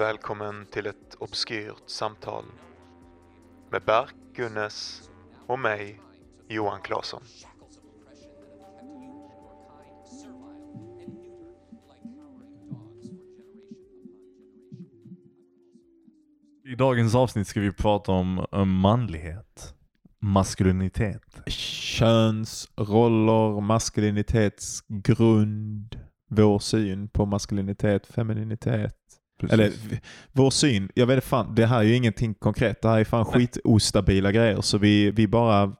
Välkommen till ett obskyrt samtal med Berk Gunnes och mig, Johan Claesson. I dagens avsnitt ska vi prata om manlighet, maskulinitet. könsroller, maskulinitetsgrund, vår syn på maskulinitet, femininitet. Eller v- vår syn, jag vet fan, det här är ju ingenting konkret. Det här är fan skitostabila grejer. Så vi, vi bara,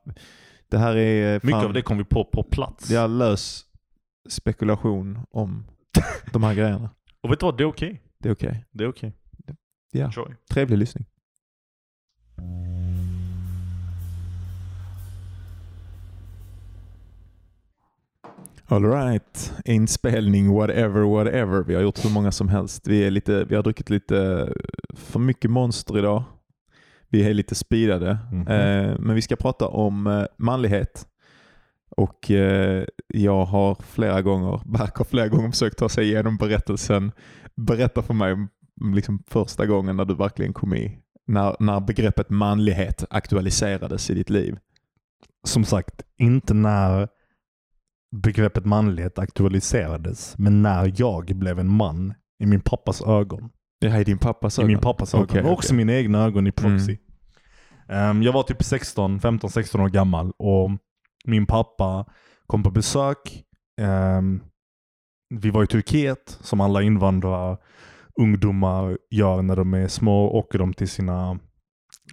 det här är fan, Mycket av det kom vi på på plats. det är lös spekulation om de här grejerna. Och vet du vad, det är okej. Det är okej. Det är okej. Ja. Enjoy. Trevlig lyssning. Alright, inspelning whatever whatever. Vi har gjort hur många som helst. Vi, är lite, vi har druckit lite för mycket monster idag. Vi är lite speedade. Mhm. Eh, men vi ska prata om eh, manlighet. Och eh, jag har flera gånger, Berk har flera gånger försökt ta sig igenom berättelsen. Berätta för mig om om liksom första gången när du verkligen kom i, när, när begreppet manlighet aktualiserades i ditt liv. Som sagt, inte när begreppet manlighet aktualiserades, men när jag blev en man i min pappas ögon. Det här är din pappas I ögon? min pappas ögon. Okej, och också okej. mina egna ögon i proxy. Mm. Ehm, jag var typ 16, 15, 16 år gammal och min pappa kom på besök. Ehm, vi var i Turkiet, som alla invandrare ungdomar gör när de är små. Åker de till sina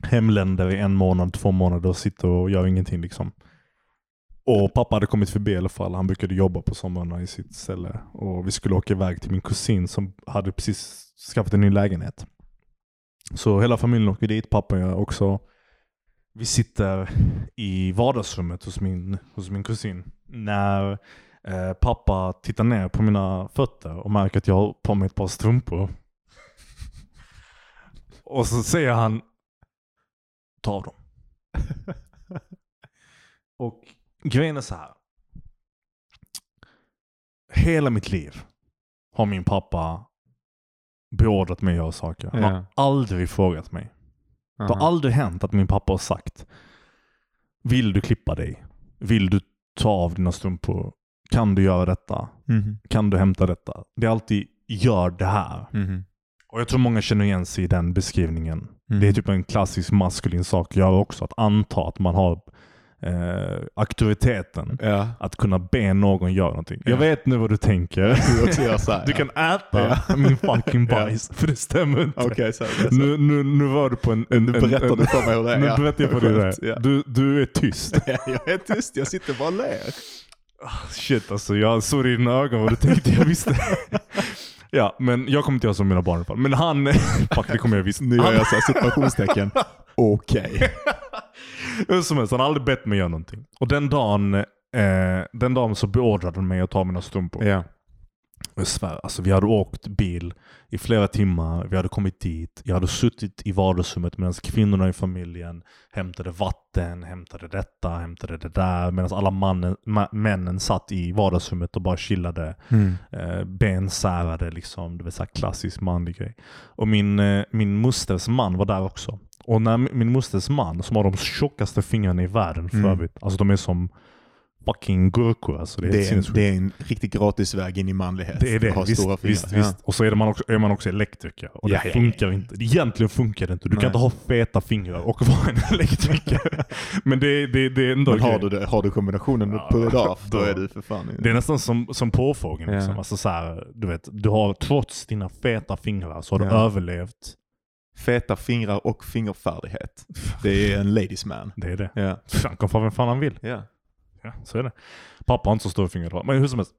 hemländer i en månad, två månader och sitter och gör ingenting. liksom. Och pappa hade kommit förbi i alla fall. Han brukade jobba på somrarna i sitt ställe. Och vi skulle åka iväg till min kusin som hade precis skaffat en ny lägenhet. Så hela familjen åker dit, pappa och jag också. Vi sitter i vardagsrummet hos min, hos min kusin. När eh, pappa tittar ner på mina fötter och märker att jag har på mig ett par strumpor. och så säger han Ta av dem. grejen är så här. Hela mitt liv har min pappa beordrat mig att göra saker. Han har Ja. aldrig frågat mig. Det har aldrig hänt att min pappa har sagt Vill du klippa dig? Vill du ta av dina strumpor? Kan du göra detta? Mhm. Kan du hämta detta? Det är alltid gör det här. Mhm. Och jag tror många känner igen sig i den beskrivningen. Mm. Det är typ en klassisk maskulin sak att göra också. Att anta att man har eh, auktoriteten. Ja. Att kunna be någon göra någonting. Ja. Jag vet nu vad du tänker. Du här, kan äta Ja. min fucking bajs. För det stämmer inte. Okej, så, så. Nu, nu, nu var du på en... en Nu berättar du för mig hur det är. Nu berättar jag för dig hur det är. Du, du är tyst. Ja, jag är tyst, jag sitter bara och ler. Shit alltså, jag såg i dina ögon vad du tänkte. Jag visste. ja, men jag kommer inte göra som mina barn i. Men han... Fuck, det kommer jag visst. Nu gör jag så här situationstecken. Okej. Hur som helst, han har aldrig bett mig göra någonting. Och den dagen, eh, den dagen så beordrade han mig att ta mina strumpor. Ja. Jag svär, alltså vi hade åkt bil i flera timmar, vi hade kommit dit, jag hade suttit i vardagsrummet medan kvinnorna i familjen hämtade vatten, hämtade detta, hämtade det där. Medan alla mannen, ma- männen satt i vardagsrummet och bara chillade. Mm. Eh, ben särade, liksom, det var så klassisk manlig grej. Och min, eh, min mosters man var där också. Och när mi- min mosters man, som har de tjockaste fingrarna i världen för Mm. övrigt, alltså de är som fucking gurkor. Alltså, det är, Det, är en, det är en riktig gratisväg in i manlighet. Det är det. Visst, visst, Ja. visst. Och så är, man också, är man också elektriker. Och Ja, det ja, funkar inte. Egentligen funkar det inte. Du Nej. kan inte ha feta fingrar och vara en elektriker. Men det, det, det är ändå Men har du, har du kombinationen Ja, på off, då är du för fan... Det är nästan som, som påfågeln. Liksom. Ja. Alltså så här, du, vet, du har trots dina feta fingrar så har du Ja. överlevt. Feta fingrar och fingerfärdighet. Det är en ladies man. Det är det. Ja. Han kan få vem fan han vill. Ja. Ja, så är det. Pappa har inte så stora fingrar. Men hur som helst.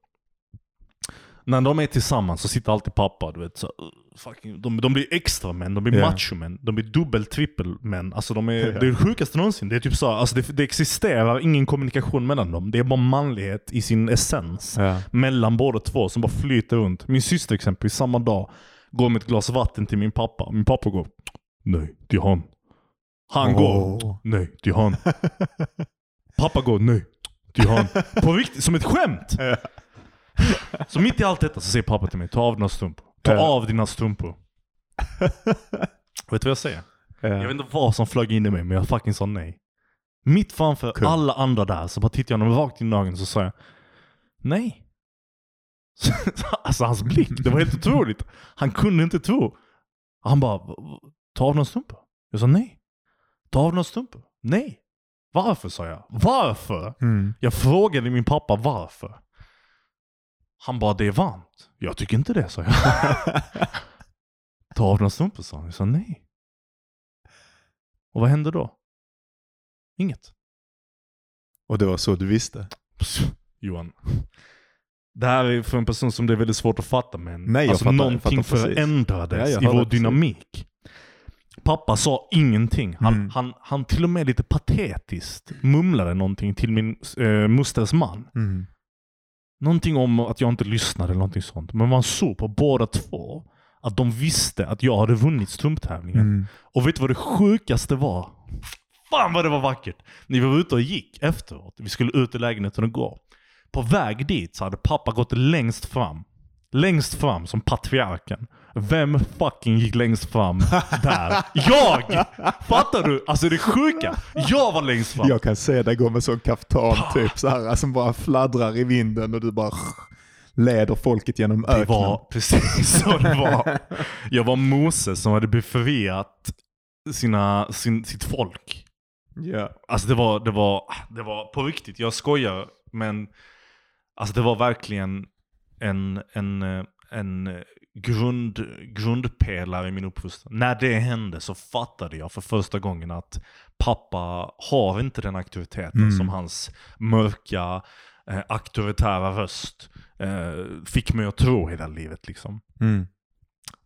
När de är tillsammans så sitter alltid pappa, du vet. Så, uh, fucking, de, de blir extra män, de blir Ja. machomän, de blir dubbel trippel män. Alltså de är. Det är det sjukaste någonsin. Det är typ så, alltså det, det existerar ingen kommunikation mellan dem. Det är bara manlighet i sin essens. Ja. Mellan båda två som bara flyter runt. Min syster exempelvis, samma dag, går med ett glas vatten till min pappa. Min pappa går, nej, till han. Han går, Åh. nej, till han. Pappa går, nej, till han. På riktigt, som ett skämt. Så mitt i allt detta så säger pappa till mig, ta av dina strumpor. Ta av dina strumpor. Vet du vad jag säger? Ja. Jag vet inte vad som flög in i mig, men jag fucking sa nej. Mitt framför Kul. alla andra där så bara tittade jag honom rakt in i ögonen så sa jag nej. alltså hans blick, det var helt otroligt. Han kunde inte tro. Han bara, "V- v- ta av dina strumpor. Jag sa nej. Ta av dina strumpor. Nej. Varför sa jag. Varför? Mm. Jag frågade min pappa varför. Han bara, det är varmt. Jag tycker inte det, sa jag. Ta av dina strumpor, sa han. Jag sa nej. Och vad hände då? Inget. Och det var så du visste? Johan. Det här är för en person som det är väldigt svårt att fatta men Nej, alltså fattar- någonting fattar förändrades Ja, i vår precis. dynamik. Pappa sa ingenting. Han, Mm. han, han till och med lite patetiskt mumlade någonting till min äh, musters man. Mm. Någonting om att jag inte lyssnade eller någonting sånt. Men man såg på båda två att de visste att jag hade vunnit strumptävlingen. Mm. Och vet du vad det sjukaste var? Fan vad det var vackert! När vi var ute och gick efteråt, vi skulle ut i lägenheten och gå. På väg dit så hade pappa gått längst fram. Längst fram som patriarken. Vem fucking gick längst fram där? Jag! Fattar du? Alltså det sjuka. Jag var längst fram. Jag kan se dig gå med sån kaftan typ så här, som bara fladdrar i vinden och du bara leder folket genom öknen. Det var precis så det var. Jag var Moses som hade befriat sina, sin, sitt folk. Ja. Alltså det var, det var, det var på riktigt, jag skojar men alltså det var verkligen en, en, en grund, grundpelare i min uppfostran. När det hände så fattade jag för första gången att pappa har inte den auktoriteten Mm. som hans mörka, eh, auktoritära röst eh, fick mig att tro hela livet. Liksom. Mm.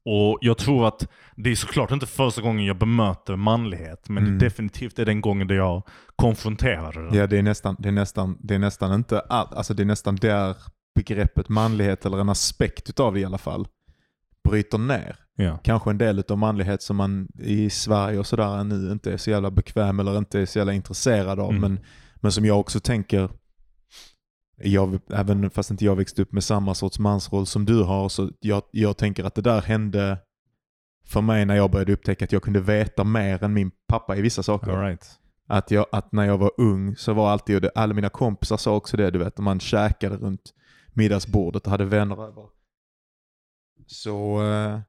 Och jag tror att det är såklart inte första gången jag bemöter manlighet, men Mm. det definitivt är den gången där jag konfronterade den. Ja, det är nästan, det är nästan, det är nästan inte allt, alltså det är nästan där begreppet manlighet eller en aspekt utav det i alla fall bryter ner. Ja. Kanske en del av manlighet som man i Sverige och sådär nu inte är så jävla bekväm eller inte är så jävla intresserad av. Mm. Men, men som jag också tänker, jag, även fast inte jag växte upp med samma sorts mansroll som du har, så jag, jag tänker att det där hände för mig när jag började upptäcka att jag kunde veta mer än min pappa i vissa saker. Right. Att, jag, att när jag var ung så var alltid, och alla mina kompisar sa också det, du vet, man käkade runt middagsbordet och hade vänner över. Så, eh,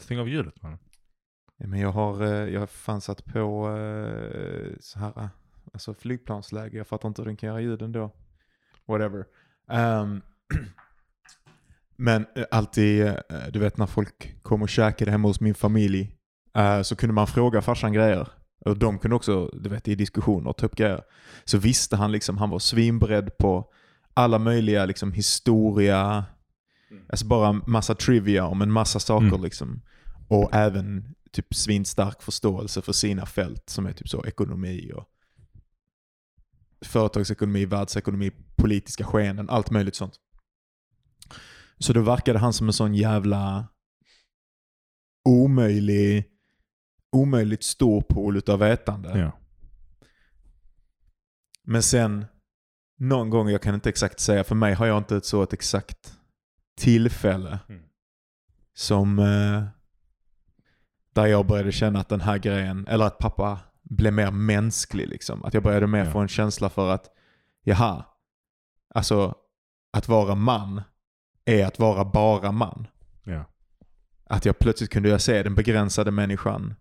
Stäng av ljudet man. men jag har, eh, jag har fan satt på eh, så här, alltså flygplansläge, jag fattar inte hur den kan göra ljud ändå. Whatever. Ehm, men eh, alltid, eh, du vet när folk kom och käkade hemma hos min familj, eh, så kunde man fråga farsan grejer. Och de kunde också, du vet i diskussioner, ta upp grejer. Så visste han liksom, han var svinberedd på alla möjliga liksom historia, alltså bara massa trivia om en massa saker Mm. liksom. Och även typ svinstark förståelse för sina fält som är typ så ekonomi och företagsekonomi, världsekonomi, politiska skeenden, allt möjligt sånt. Så då verkade han som en sån jävla omöjlig, omöjligt stor pool utav vetande. Ja. Men sen, någon gång, jag kan inte exakt säga, för mig har jag inte ett så ett exakt tillfälle Mm. som eh, där jag började känna att den här grejen, eller att pappa blev mer mänsklig liksom. Att jag började mer Ja. få en känsla för att, jaha, alltså att vara man är att vara bara man. Ja. Att jag plötsligt kunde jag se den begränsade människan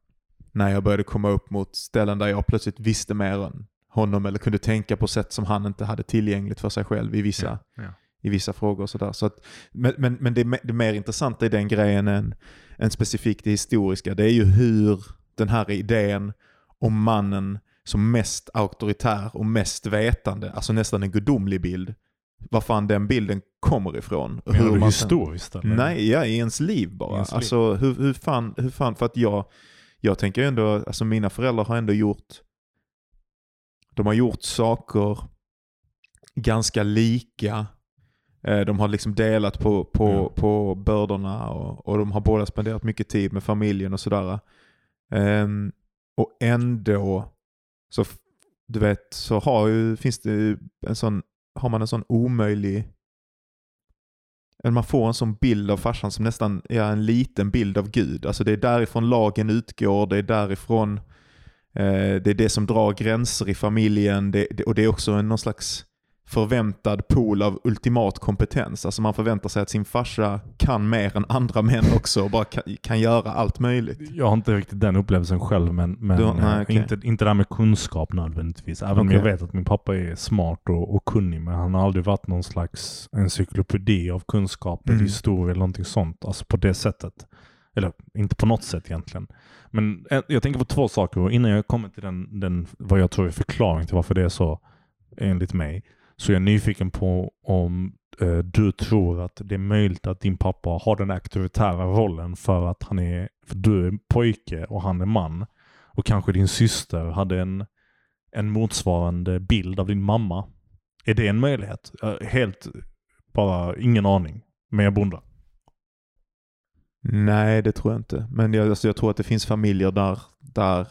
när jag började komma upp mot ställen där jag plötsligt visste mer än honom eller kunde tänka på sätt som han inte hade tillgängligt för sig själv i vissa, Ja. Ja. i vissa frågor. Och sådär. Så att, men men, det, det mer intressanta i den grejen än, än specifikt det historiska, det är ju hur den här idén om mannen som mest auktoritär och mest vetande, alltså nästan en gudomlig bild, var fan den bilden kommer ifrån. och Menar du man historiskt eller? Nej, ja, i ens liv bara. Ens liv. Alltså hur, hur, fan, hur fan, för att jag, jag tänker ändå, alltså mina föräldrar har ändå gjort, de har gjort saker ganska lika. Eh, De har liksom delat på, på, Ja. på bördorna och, och de har båda spenderat mycket tid med familjen och sådär. Ehm, och ändå, så du vet, så har ju, finns det ju en sån, har man en sån omöjlig eller man får en sån bild av farsan som nästan är en liten bild av Gud. Alltså det är därifrån lagen utgår, det är därifrån eh, det är det som drar gränser i familjen det, det, och det är också en, någon slags förväntad pool av ultimat kompetens. Alltså man förväntar sig att sin farsa kan mer än andra män också och bara kan, kan göra allt möjligt. Jag har inte riktigt den upplevelsen själv, men, men Du- nej, okej. inte, inte det här med kunskap nödvändigtvis. Även om jag vet att min pappa är smart och, och kunnig, men han har aldrig varit någon slags encyklopedi av kunskap eller Mm. historia eller någonting sånt. Alltså på det sättet. Eller inte på något sätt egentligen. Men eh, jag tänker på två saker och innan jag kommer till den, den, vad jag tror är förklaring till varför det är så enligt mig, så är jag nyfiken på om eh, du tror att det är möjligt att din pappa har den auktoritära rollen för att han är, för du är pojke och han är man. Och kanske din syster hade en, en motsvarande bild av din mamma. Är det en möjlighet? Eh, Helt, bara ingen aning. Men jag bondar. Nej, det tror jag inte. Men jag, alltså jag tror att det finns familjer där, där,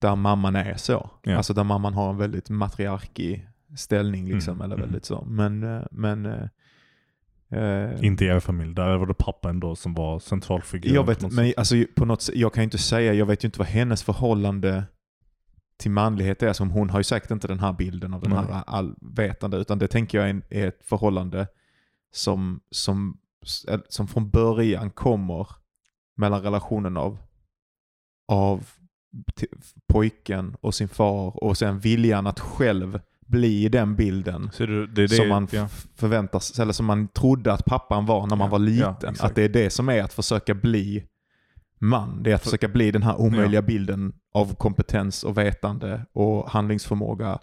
där mamman är så. Ja. Alltså där mamman har en väldigt matriarkig ställning liksom. Mm, Eller mm. väldigt så. Men, eh, men eh, Inte i er familj. Där var det pappa ändå som var centralfiguren. jag vet men alltså på något sätt, jag kan ju inte säga, jag vet ju inte vad hennes förhållande till manlighet är. Som hon har ju säkert inte den här bilden av den Nej. här allvetande. Utan det tänker jag är, ett förhållande som, som, som från början kommer mellan relationen av, av pojken och sin far och sen viljan att själv bli den bilden det, det, det, som man ja. förväntas, eller som man trodde att pappan var när man Ja, var ja, liten. exakt. att det är det som är att försöka bli man. Det är att För- försöka bli den här omöjliga bilden av kompetens och vetande och handlingsförmåga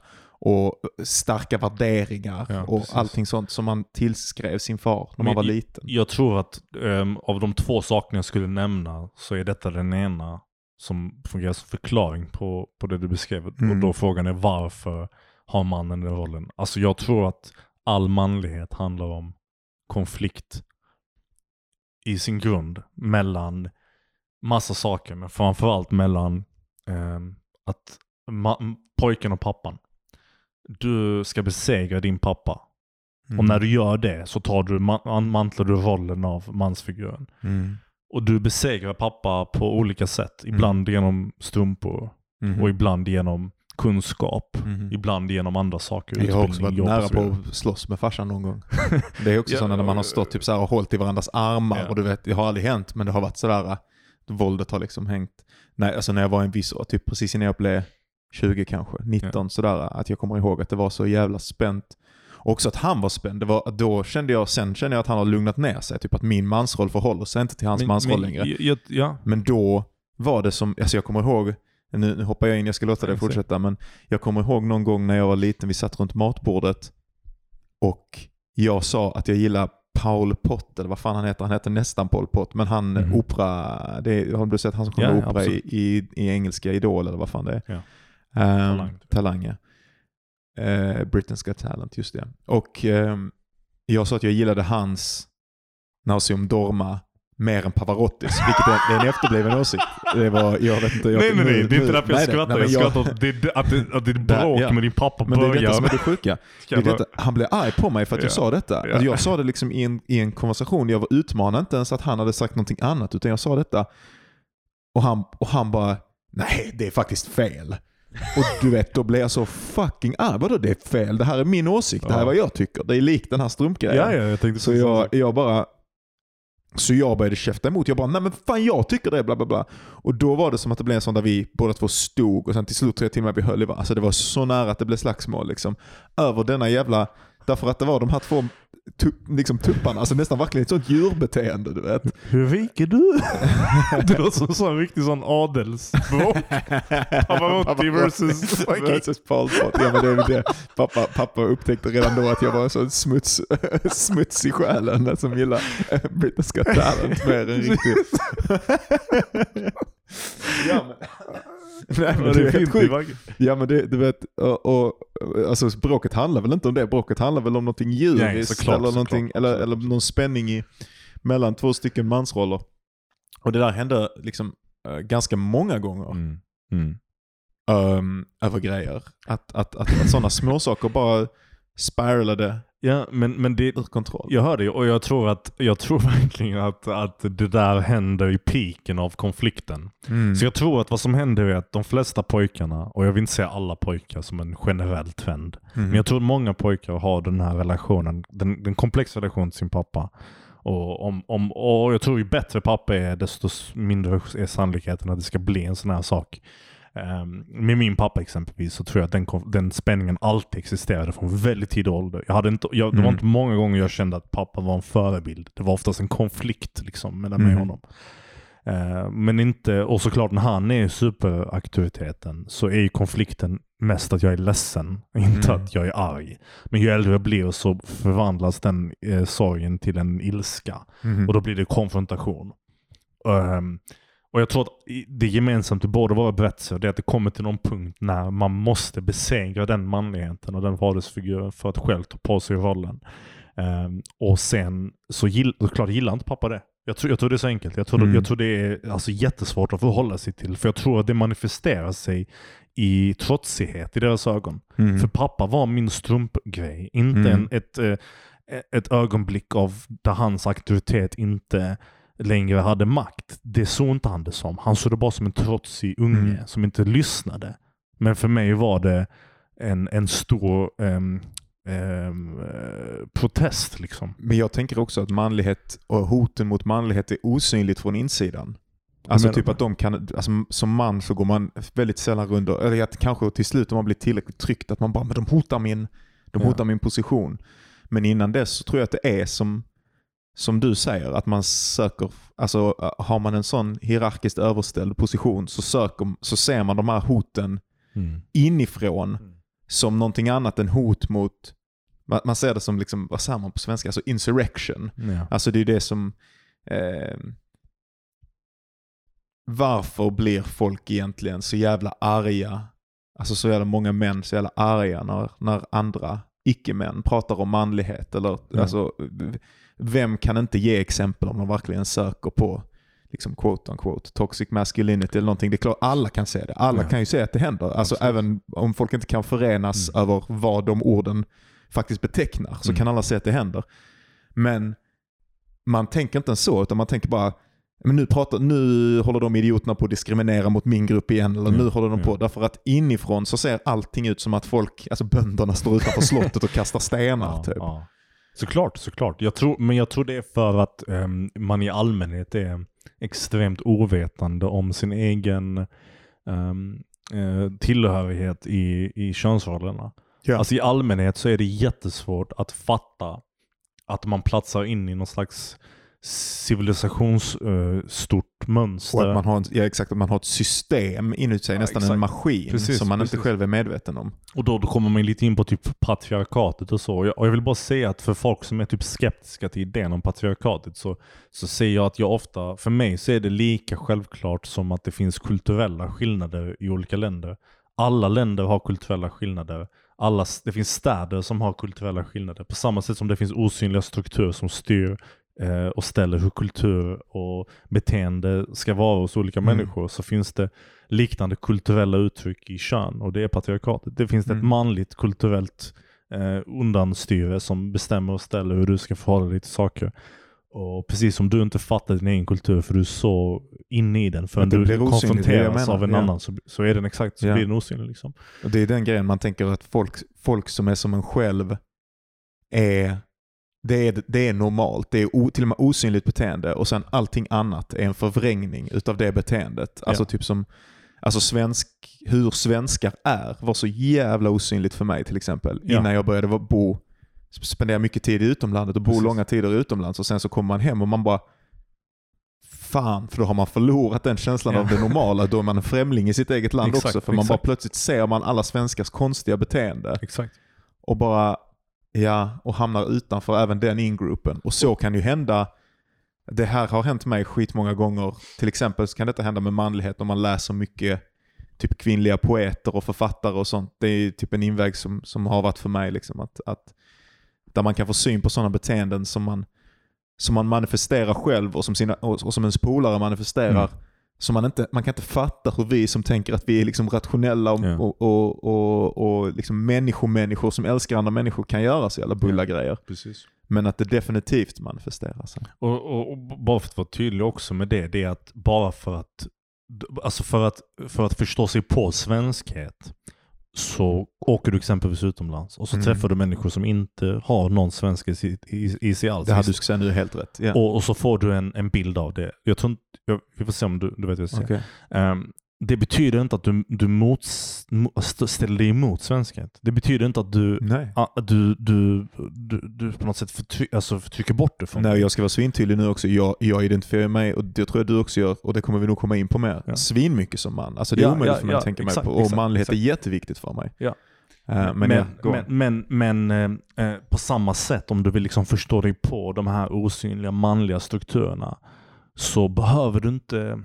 och starka värderingar Ja, och precis. allting sånt som man tillskrev sin far när Men man var liten. Jag tror att ehm, av de två sakerna jag skulle nämna så är detta den ena som fungerar som förklaring på, på det du beskrev. Och Mm. då frågan är varför har mannen den rollen? Alltså jag tror att all manlighet handlar om konflikt i sin grund mellan massa saker, men framförallt mellan ehm, att pojken och pappan. Du ska besegra din pappa. Mm. Och när du gör det så tar du, ma- mantlar du rollen av mansfiguren. Mm. Och du besegrar pappa på olika sätt. Ibland genom strumpor Mhm. och ibland genom kunskap. Mhm. ibland genom andra saker. Jag har också varit nära på att slåss med farsan någon gång. Det är också Ja, så när man har stått typ så här och hållit i varandras armar Ja. och du vet, det har aldrig hänt men det har varit sådär, våldet har liksom hängt. Nej, alltså när jag var en viss år, typ precis innan jag blev 20 kanske, 19 sådär, att jag kommer ihåg att det var så jävla spänt. Och också att han var spänd. Det var, då kände jag, sen kände jag att han har lugnat ner sig. Typ att min mansroll förhåller sig inte till hans Men- mansroll men längre. jag- Ja, Men då var det som, alltså jag kommer ihåg, nu, nu hoppar jag in, jag ska låta dig fortsätta, men jag kommer ihåg någon gång när jag var liten, vi satt runt matbordet och jag sa att jag gillar Paul Pott, eller vad fan han heter, han heter nästan Paul Pott, men han Mhm. opera, det är, har du sett han som sjunger Ja, opera i, i, i engelska Idol eller vad fan det är? Ja. Ehm, Talang. talang ja. Eh, Britain's Got Talent, just det. Och ehm, jag sa att jag gillade hans Nauseum Dorma mer än Pavarottis, vilket är, det är en efterbliven åsikt. Det var, jag vet inte, jag, nej nej nej, det är inte därför jag nej, skrattar. nej, Jag jag- skrattar det, att, det, att ditt Där, bråk ja. med din pappa Men det är börjar. detta som är det sjuka. Det jag är detta, han blev arg på mig för att jag Ja. sa detta. Ja. Alltså jag sa det liksom i en, i en konversation. Jag var utmanad inte ens att han hade sagt någonting annat, utan jag sa detta. Och han, och han bara, nej det är faktiskt fel. Och du vet, då blev jag så fucking arg. Vadå det är fel? Det här är min åsikt. Det här är vad jag tycker. Det är likt den här strumpgrejen. Ja, ja, jag tänkte Så jag, jag bara... Så jag började käfta emot. Jag bara, nej men fan jag tycker det, bla bla bla. Och då var det som att det blev en sån där vi båda två stod och sen till slut tror jag till och med vi höll i varandra. Alltså det var så nära att det blev slagsmål liksom. Över denna jävla... Därför att det var de här två tupp, liksom tupparna, alltså nästan verkligen ett sånt djurbeteende du vet. Hur rik är du? det låter som en sån riktig sån adelsbråk. Pavarotti versus... versus Paul Pott. Ja men det är det. Pappa, pappa upptäckte redan då att jag var en sån smuts, smuts i själen som gillar Britain's Got Talent mer än riktigt. ja, men, Nej, men det är helt sjukt. Ja men det, du vet, och, och, alltså bråket handlar väl inte om det. Bråket handlar väl om någonting Nej, djuriskt såklart, eller, någonting, såklart, eller, eller någon spänning i, mellan två stycken mansroller. Och det där hände liksom eh, ganska många gånger Mm. Mm. um, över grejer. Att, att, att, att sådana småsaker bara spiralade Ja, men, men det, ur kontroll. jag hör det och jag tror, att, jag tror verkligen att, att det där händer i piken av konflikten. Mm. Så jag tror att vad som händer är att de flesta pojkarna, och jag vill inte säga alla pojkar som en generell trend, Mm. men jag tror att många pojkar har den här relationen, den, den komplexa relationen till sin pappa. Och, om, om, och jag tror ju bättre pappa är, desto mindre är sannolikheten att det ska bli en sån här sak. Ehm, med min pappa exempelvis så tror jag att den, den spänningen alltid existerade från väldigt tidig ålder. Jag hade inte, jag, det var Mm. inte många gånger jag kände att pappa var en förebild. Det var oftast en konflikt liksom, mellan mig och Mm. honom. Eh, men inte, och såklart när han är superauktoriteten så är ju konflikten mest att jag är ledsen, inte Mm. att jag är arg. Men ju äldre jag blir så förvandlas den eh, sorgen till en ilska. Mhm. Och då blir det konfrontation. Ehm, och jag tror att det gemensamt i båda våra berättelser, det är att det kommer till någon punkt när man måste besegra den manligheten och den fadersfiguren för att själv ta på sig rollen. Ehm, och sen så gill, klart gillar inte pappa det. Jag tror, jag tror det är så enkelt. Jag tror, Mm. jag tror det är alltså, jättesvårt att förhålla sig till. För jag tror att det manifesterar sig i trotsighet i deras ögon. Mm. För pappa var min strumpgrej. Inte Mm. en, ett, eh, ett ögonblick av där hans auktoritet inte längre hade makt. Det såg inte han det som. Han såg det bara som en trotsig unge Mm. som inte lyssnade. Men för mig var det en, en stor ehm, ehm, eh, protest. liksom. Men jag tänker också att manlighet och hoten mot manlighet är osynligt från insidan. Alltså typ att de kan, alltså, som man så går man väldigt sällan runt, och- eller att kanske till slut om man blir tillräckligt tryckt att man bara, men de hotar min, de Ja. hotar min position. Men innan dess så tror jag att det är som, som du säger, att man söker, alltså har man en sån hierarkiskt överställd position så, söker, så ser man de här hoten inifrån Mm. som någonting annat än hot mot, man, man ser det som, liksom, vad säger man på svenska, alltså insurrection. Ja. Alltså det är det som... Eh, varför blir folk egentligen så jävla arga? Alltså så jävla många män så jävla arga när, när andra icke-män pratar om manlighet. Eller, Ja. alltså, vem kan inte ge exempel om de verkligen söker på liksom quote unquote toxic masculinity eller någonting. Det är klart, alla kan se det. Alla Ja. kan ju se att det händer. Alltså Absolut. även om folk inte kan förenas Mm. över vad de orden faktiskt betecknar så Mm. kan alla se att det händer. Men man tänker inte ens så, utan man tänker bara men nu, pratar, nu håller de idioterna på att diskriminera mot min grupp igen, eller Ja, nu håller de på. Därför att inifrån så ser allting ut som att folk, alltså bönderna står utanför slottet och kastar stenar. Ja, typ. ja. Såklart, såklart. Jag tror, men jag tror det är för att ehm, man i allmänhet är extremt ovetande om sin egen ehm, eh, tillhörighet i, i könsrollerna. Ja. Alltså i allmänhet så är det jättesvårt att fatta att man platsar in i någon slags civilisationsstort mönster. Och man har, en, ja, exakt, man har ett system inuti sig, Ja, nästan exakt. en maskin Precis, som man precis. inte själv är medveten om. Och då, då kommer man lite in på typ patriarkatet och så. Och jag, och jag vill bara säga att för folk som är typ skeptiska till idén om patriarkatet så, så ser jag att jag ofta, för mig så är det lika självklart som att det finns kulturella skillnader i olika länder. Alla länder har kulturella skillnader. Alla, det finns städer som har kulturella skillnader. På samma sätt som det finns osynliga strukturer som styr eh, och ställer hur kultur och beteende ska vara hos olika Mm. människor så finns det liknande kulturella uttryck i kön och det är patriarkatet. Det finns ett Mm. manligt kulturellt eh, undanstyre som bestämmer och ställer hur du ska förhålla dig till saker. Och precis som du inte fattar din egen kultur för du är så inne i den förrän du konfronteras av en ja. annan så, så är den exakt, så Ja. blir den osynlig liksom. Och Det är den grejen man tänker att folk, folk som är som en själv är det är, det är normalt. Det är o, till och med osynligt beteende och sen allting annat är en förvrängning utav det beteendet. Alltså Ja. typ som alltså svensk, hur svenskar är var så jävla osynligt för mig till exempel. Ja. Innan jag började bo, spendera mycket tid i utomlandet och bo Precis. långa tider utomlands och sen så kommer man hem och man bara Fan, för då har man förlorat den känslan Ja. av det normala. Då är man en främling i sitt eget land Exakt, också. För man bara exakt. plötsligt ser man alla svenskars konstiga beteende Exakt. och bara, ja, och hamnar utanför även den ingruppen. Och så kan ju hända, det här har hänt mig skitmånga gånger. Till exempel så kan detta hända med manlighet om man läser mycket typ kvinnliga poeter och författare och sånt. Det är typ en inväg som, som har varit för mig. Liksom, att, att, där man kan få syn på sådana beteenden som man, som man manifesterar själv och som, sina, och, och som ens polare manifesterar. Mm. Så man, inte, man kan inte fatta hur vi som tänker att vi är liksom rationella och, Ja. och, och, och, och liksom människomänniskor som älskar andra människor kan göra så jävla bulla grejer. Precis. Men att det definitivt manifesterar sig. Och, och, och bara för att vara tydlig också med det, det är att bara för att, alltså för att, för att förstå sig på svenskhet så åker du exempelvis utomlands och så Mm. träffar du människor som inte har någon svenska i, i, i sig alls. Det här du ska säga nu helt rätt. Ja. och, och så får du en, en bild av det. Jag tror inte, jag, vi får se om du, du vet vad jag säger. Okej. Ehm, det betyder inte att du, du mots, mo- st- ställer dig emot svenskhet. Det betyder inte att du, ah, du, du, du, du på något sätt förtry, alltså förtrycker bort det från Nej, jag ska vara svintydlig nu också. Jag, jag identifierar mig, och det tror jag du också gör, och det kommer vi nog komma in på mer, Ja. svinmycket som man. Alltså det är Ja, omöjligt ja, för mig ja, att tänka exakt, mig på. Och exakt, manlighet är exakt. jätteviktigt för mig. Ja. Eh, men, men, ja, men, men, men eh, på samma sätt, om du vill liksom förstå dig på de här osynliga manliga strukturerna, så behöver du inte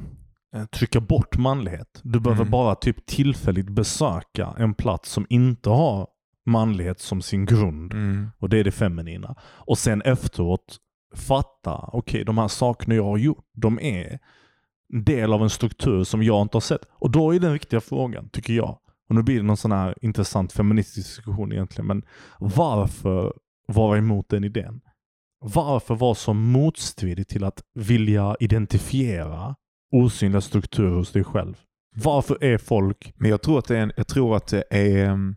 trycka bort manlighet. Du behöver Mm. bara typ tillfälligt besöka en plats som inte har manlighet som sin grund. Mm. Och det är det feminina. Och sen efteråt fatta, okej de här sakerna jag har gjort, de är en del av en struktur som jag inte har sett. Och då är den viktiga frågan, tycker jag. Och nu blir det någon sån här intressant feministisk diskussion egentligen, men varför vara emot den idén? Varför vara så motstridig till att vilja identifiera osynliga strukturer hos dig själv? Varför är folk... Men jag tror att det är, en, jag tror att det är ehm,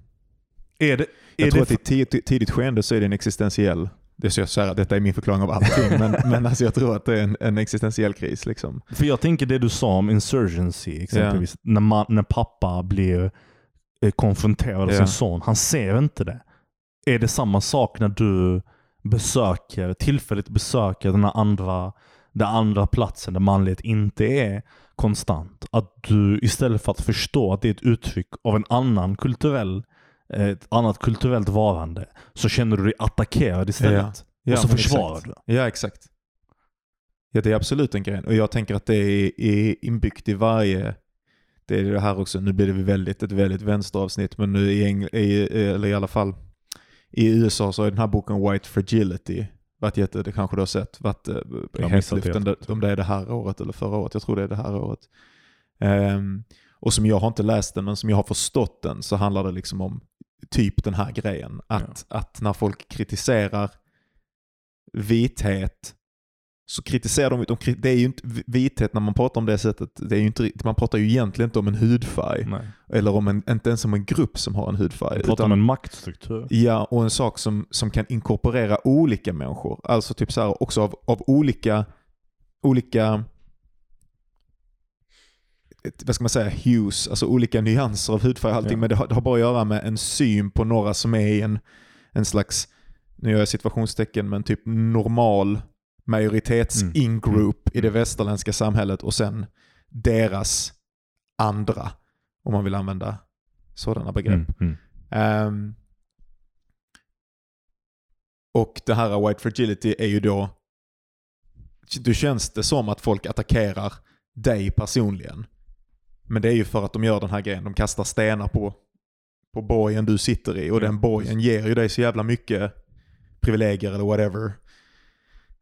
Är det, är Jag tror det att i tidigt, tidigt skeende så är det en existentiell, det är så jag säger, detta är min förklaring av allting, men, men alltså jag tror att det är en, en existentiell kris. Liksom. För jag tänker det du sa om insurgency exempelvis. När, man, när pappa blir eh, konfronterad av Ja. sin son. Han ser inte det. Är det samma sak när du besöker, tillfälligt besöker den här andra, den andra platsen där manlighet inte är konstant? Att du istället för att förstå att det är ett uttryck av en annan kulturell eh, ett annat kulturellt varande så känner du dig attackerad istället. Ja, och så försvarar exakt. du. Ja, exakt. Ja, det är absolut en grej. Och jag tänker att det är, är inbyggt i varje... Det är det här också, nu blir det väldigt, ett väldigt vänsteravsnitt, men nu i, Engl- i, eller i alla fall i USA så har den här boken White Fragility varit jätte, det kanske du har sett, varit eh, det om det är det här året eller förra året, jag tror det är det här året. Ehm, och som jag har inte läst den, men som jag har förstått den så handlar det liksom om typ den här grejen. Att, att när folk kritiserar vithet så kritiserar de, de det är ju inte vithet när man pratar om det sättet, det är ju inte, man pratar ju egentligen inte om en hudfärg. Nej. Eller om en, inte ens om en grupp som har en hudfärg. Jag pratar om en maktstruktur. Ja, och en sak som, som kan inkorporera olika människor. Alltså typ så här, också av, av olika, olika vad ska man säga, hues, alltså olika nyanser av hudfärg och allting. Ja. Men det har, det har bara att göra med en syn på några som är i en, en slags, nu gör jag situationstecken, men typ normal majoritets Mm. in-group i det Mm. västerländska samhället och sen deras andra, om man vill använda sådana begrepp. Mm, mm. Ehm, och det här White Fragility är ju då, då känns det som att folk attackerar dig personligen. Men det är ju för att de gör den här grejen, de kastar stenar på, på bojen du sitter i och Ja, den bojen ger ju dig så jävla mycket privilegier eller whatever.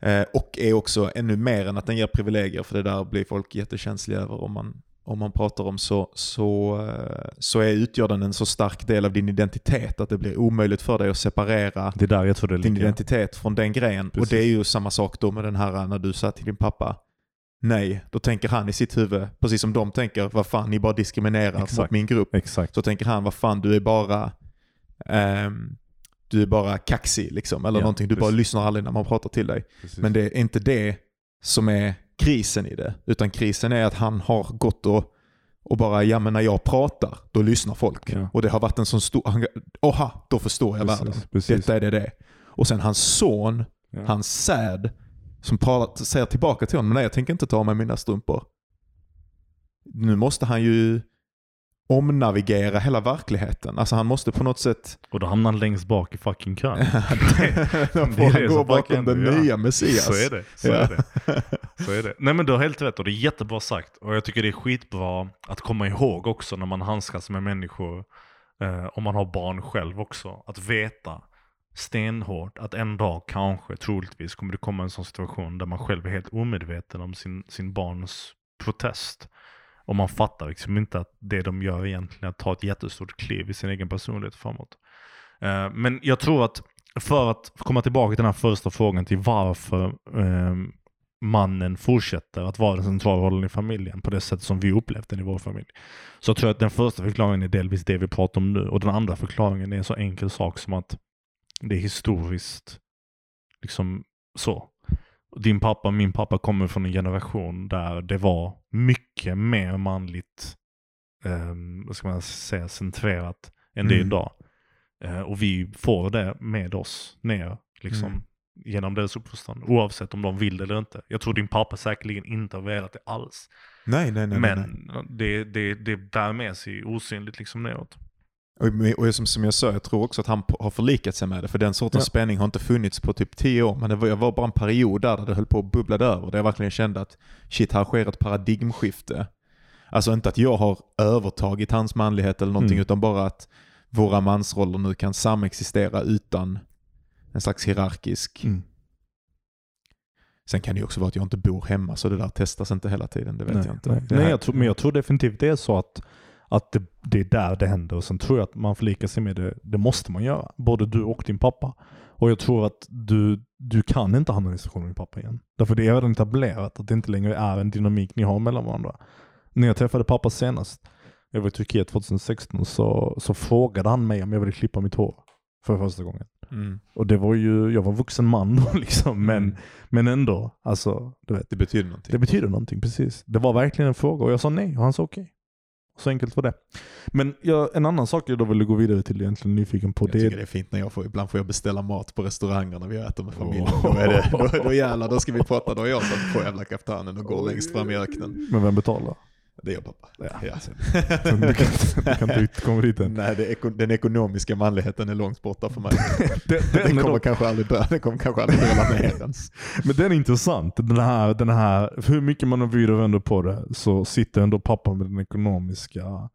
Eh, och är också ännu mer än att den ger privilegier, för det där blir folk jättekänsliga över om man, om man pratar om så, så, eh, så är, utgör den en så stark del av din identitet att det blir omöjligt för dig att separera din identitet från den grejen. Precis. Och det är ju samma sak då med den här när du sa till din pappa nej, då tänker han i sitt huvud, precis som de tänker, vad fan ni bara diskriminerar Exakt. mot min grupp. Exakt. Så tänker han, vad fan du är bara ehm, du är bara kaxig liksom, eller Ja, någonting. Du bara precis. lyssnar aldrig när man pratar till dig. Precis. Men det är inte det som är krisen i det. Utan krisen är att han har gått och, och bara, ja men när jag pratar, då lyssnar folk. Ja. Och det har varit en sån stor, oha, då förstår jag Precis, världen. precis. Detta är det det. Och sen hans son, Ja. hans säd, som pratar, säger tillbaka till honom, nej jag tänker inte ta av mig mina strumpor. Nu måste han ju omnavigera hela verkligheten. Alltså han måste på något sätt Och då hamnar han längst bak i fucking kön. då får han gå bakom den ja. nya Messias. Så är det. Så, Ja. är det. så är det. Nej men du har helt rätt och det är jättebra sagt. Och jag tycker det är skitbra att komma ihåg också när man handskas med människor, eh, om man har barn själv också, att veta stenhårt att en dag kanske, troligtvis, kommer det komma en sån situation där man själv är helt omedveten om sin, sin barns protest. Och man fattar liksom inte att det de gör egentligen är att ta ett jättestort kliv i sin egen personlighet framåt. Eh, men jag tror att för att komma tillbaka till den här första frågan till varför eh, mannen fortsätter att vara den centrala rollen i familjen på det sätt som vi upplevt den i vår familj. Så jag tror att den första förklaringen är delvis det vi pratar om nu och den andra förklaringen är en så enkel sak som att det är historiskt liksom så. Din pappa och min pappa kommer från en generation där det var mycket mer manligt, eh, vad ska man säga, centrerat än det Mm. idag. Eh, och vi får det med oss ner liksom, Mm. genom deras uppfostran. Oavsett om de vill det eller inte. Jag tror din pappa säkerligen inte har velat det alls. Nej, nej, nej. nej, nej. men Det, det, det bär med sig osynligt liksom neråt. Och, och som, som jag sa, jag tror också att han har förlikat sig med det. För den sortens Ja. spänning har inte funnits på typ tio år. Men det var, det var bara en period där, där det höll på att bubbla över. Där jag verkligen kände att shit, här sker ett paradigmskifte. Alltså inte att jag har övertagit hans manlighet eller någonting, Mm. utan bara att våra mansroller nu kan samexistera utan en slags hierarkisk... Mm. Sen kan det ju också vara att jag inte bor hemma, så det där testas inte hela tiden. Det vet nej, jag inte. Nej, nej jag tror, men jag tror definitivt det är så att, att det, det är där det händer. Och sen tror jag att man förlikar sig med det. Det måste man göra. Både du och din pappa. Och jag tror att du, du kan inte hamna i situation med din pappa igen. Därför det är redan etablerat att det inte längre är en dynamik ni har mellan varandra. När jag träffade pappa senast, jag var i Turkiet 2016, så, så frågade han mig om jag ville klippa mitt hår. För första gången. Mm. Och det var ju, jag var vuxen man då liksom, men, Mm. men ändå. Alltså, du vet. Det betyder någonting. Det betyder någonting, precis. Det var verkligen en fråga och jag sa nej och han sa okej. Så enkelt var det. Men jag, en annan sak jag då ville gå vidare till egentligen nyfiken på Jag det tycker det är fint när jag får, ibland får jag beställa mat på restauranger när vi äter med familjen. Åh. Då, är det, då, då jävlar, då ska vi prata. Då är jag satt på jävla kaftanen och går längst fram i öknen. Men vem betalar? Det gör pappa. Ja, Ja. Du kan, du kan inte komma dit än. Nej, det den ekonomiska manligheten är långt borta för mig. Det, Den den är kommer kanske aldrig dö. Den kommer kanske aldrig döda ner ens. men den är intressant. Den här, den här, hur mycket man vrider och vänder på det så sitter ändå pappa med den ekonomiska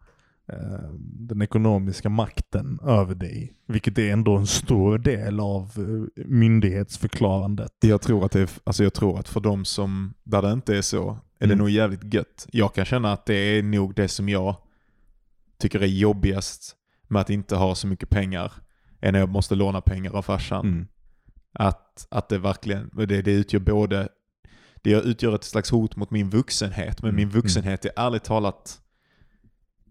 eh, den ekonomiska makten över dig. Vilket är ändå en stor del av eh, myndighetsförklarandet. Jag tror att, det är, alltså jag tror att för de som, där det inte är så, är det Mm. nog jävligt gött. Jag kan känna att det är nog det som jag tycker är jobbigast med att inte ha så mycket pengar, är när jag måste låna pengar av farsan. Mm. Att, att det verkligen, det, det utgör både, det utgör ett slags hot mot min vuxenhet, men Mm, min vuxenhet är ärligt talat,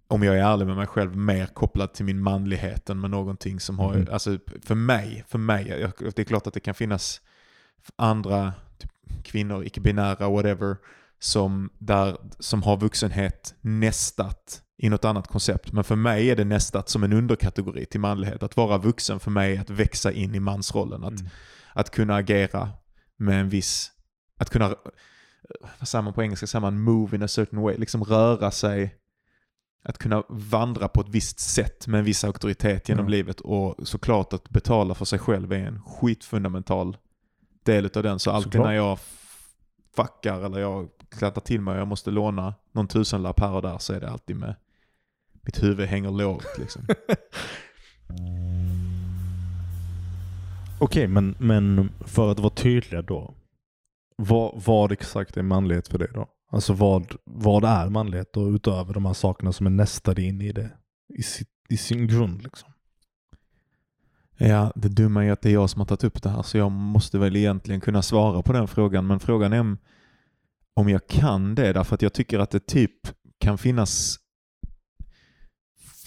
om jag är ärlig med mig själv, mer kopplad till min manlighet än med någonting som har, Mm. alltså för mig, för mig, jag- det är klart att det kan finnas andra typ, kvinnor, icke-binära, whatever, som, där, som har vuxenhet nästat i något annat koncept. Men för mig är det nästat som en underkategori till manlighet. Att vara vuxen för mig är att växa in i mansrollen. Att, Mm. att kunna agera med en viss, att kunna, vad säger man på engelska, säger man move in a certain way, liksom röra sig, att kunna vandra på ett visst sätt med en viss auktoritet genom Ja. livet och såklart att betala för sig själv är en skitfundamental del av den. Så alltid Såklart. när jag fuckar eller jag klättrar till mig och jag måste låna någon tusenlapp här och där så är det alltid med mitt huvud hänger lågt liksom. Okej, men, men för att vara tydliga då. Vad, vad exakt är manlighet för dig då? Alltså vad, vad är manlighet då utöver de här sakerna som är nästade in i det? I, sitt, i sin grund liksom. Ja, det dumma är att det är jag som har tagit upp det här så jag måste väl egentligen kunna svara på den frågan. Men frågan är om, om jag kan det därför att jag tycker att det typ kan finnas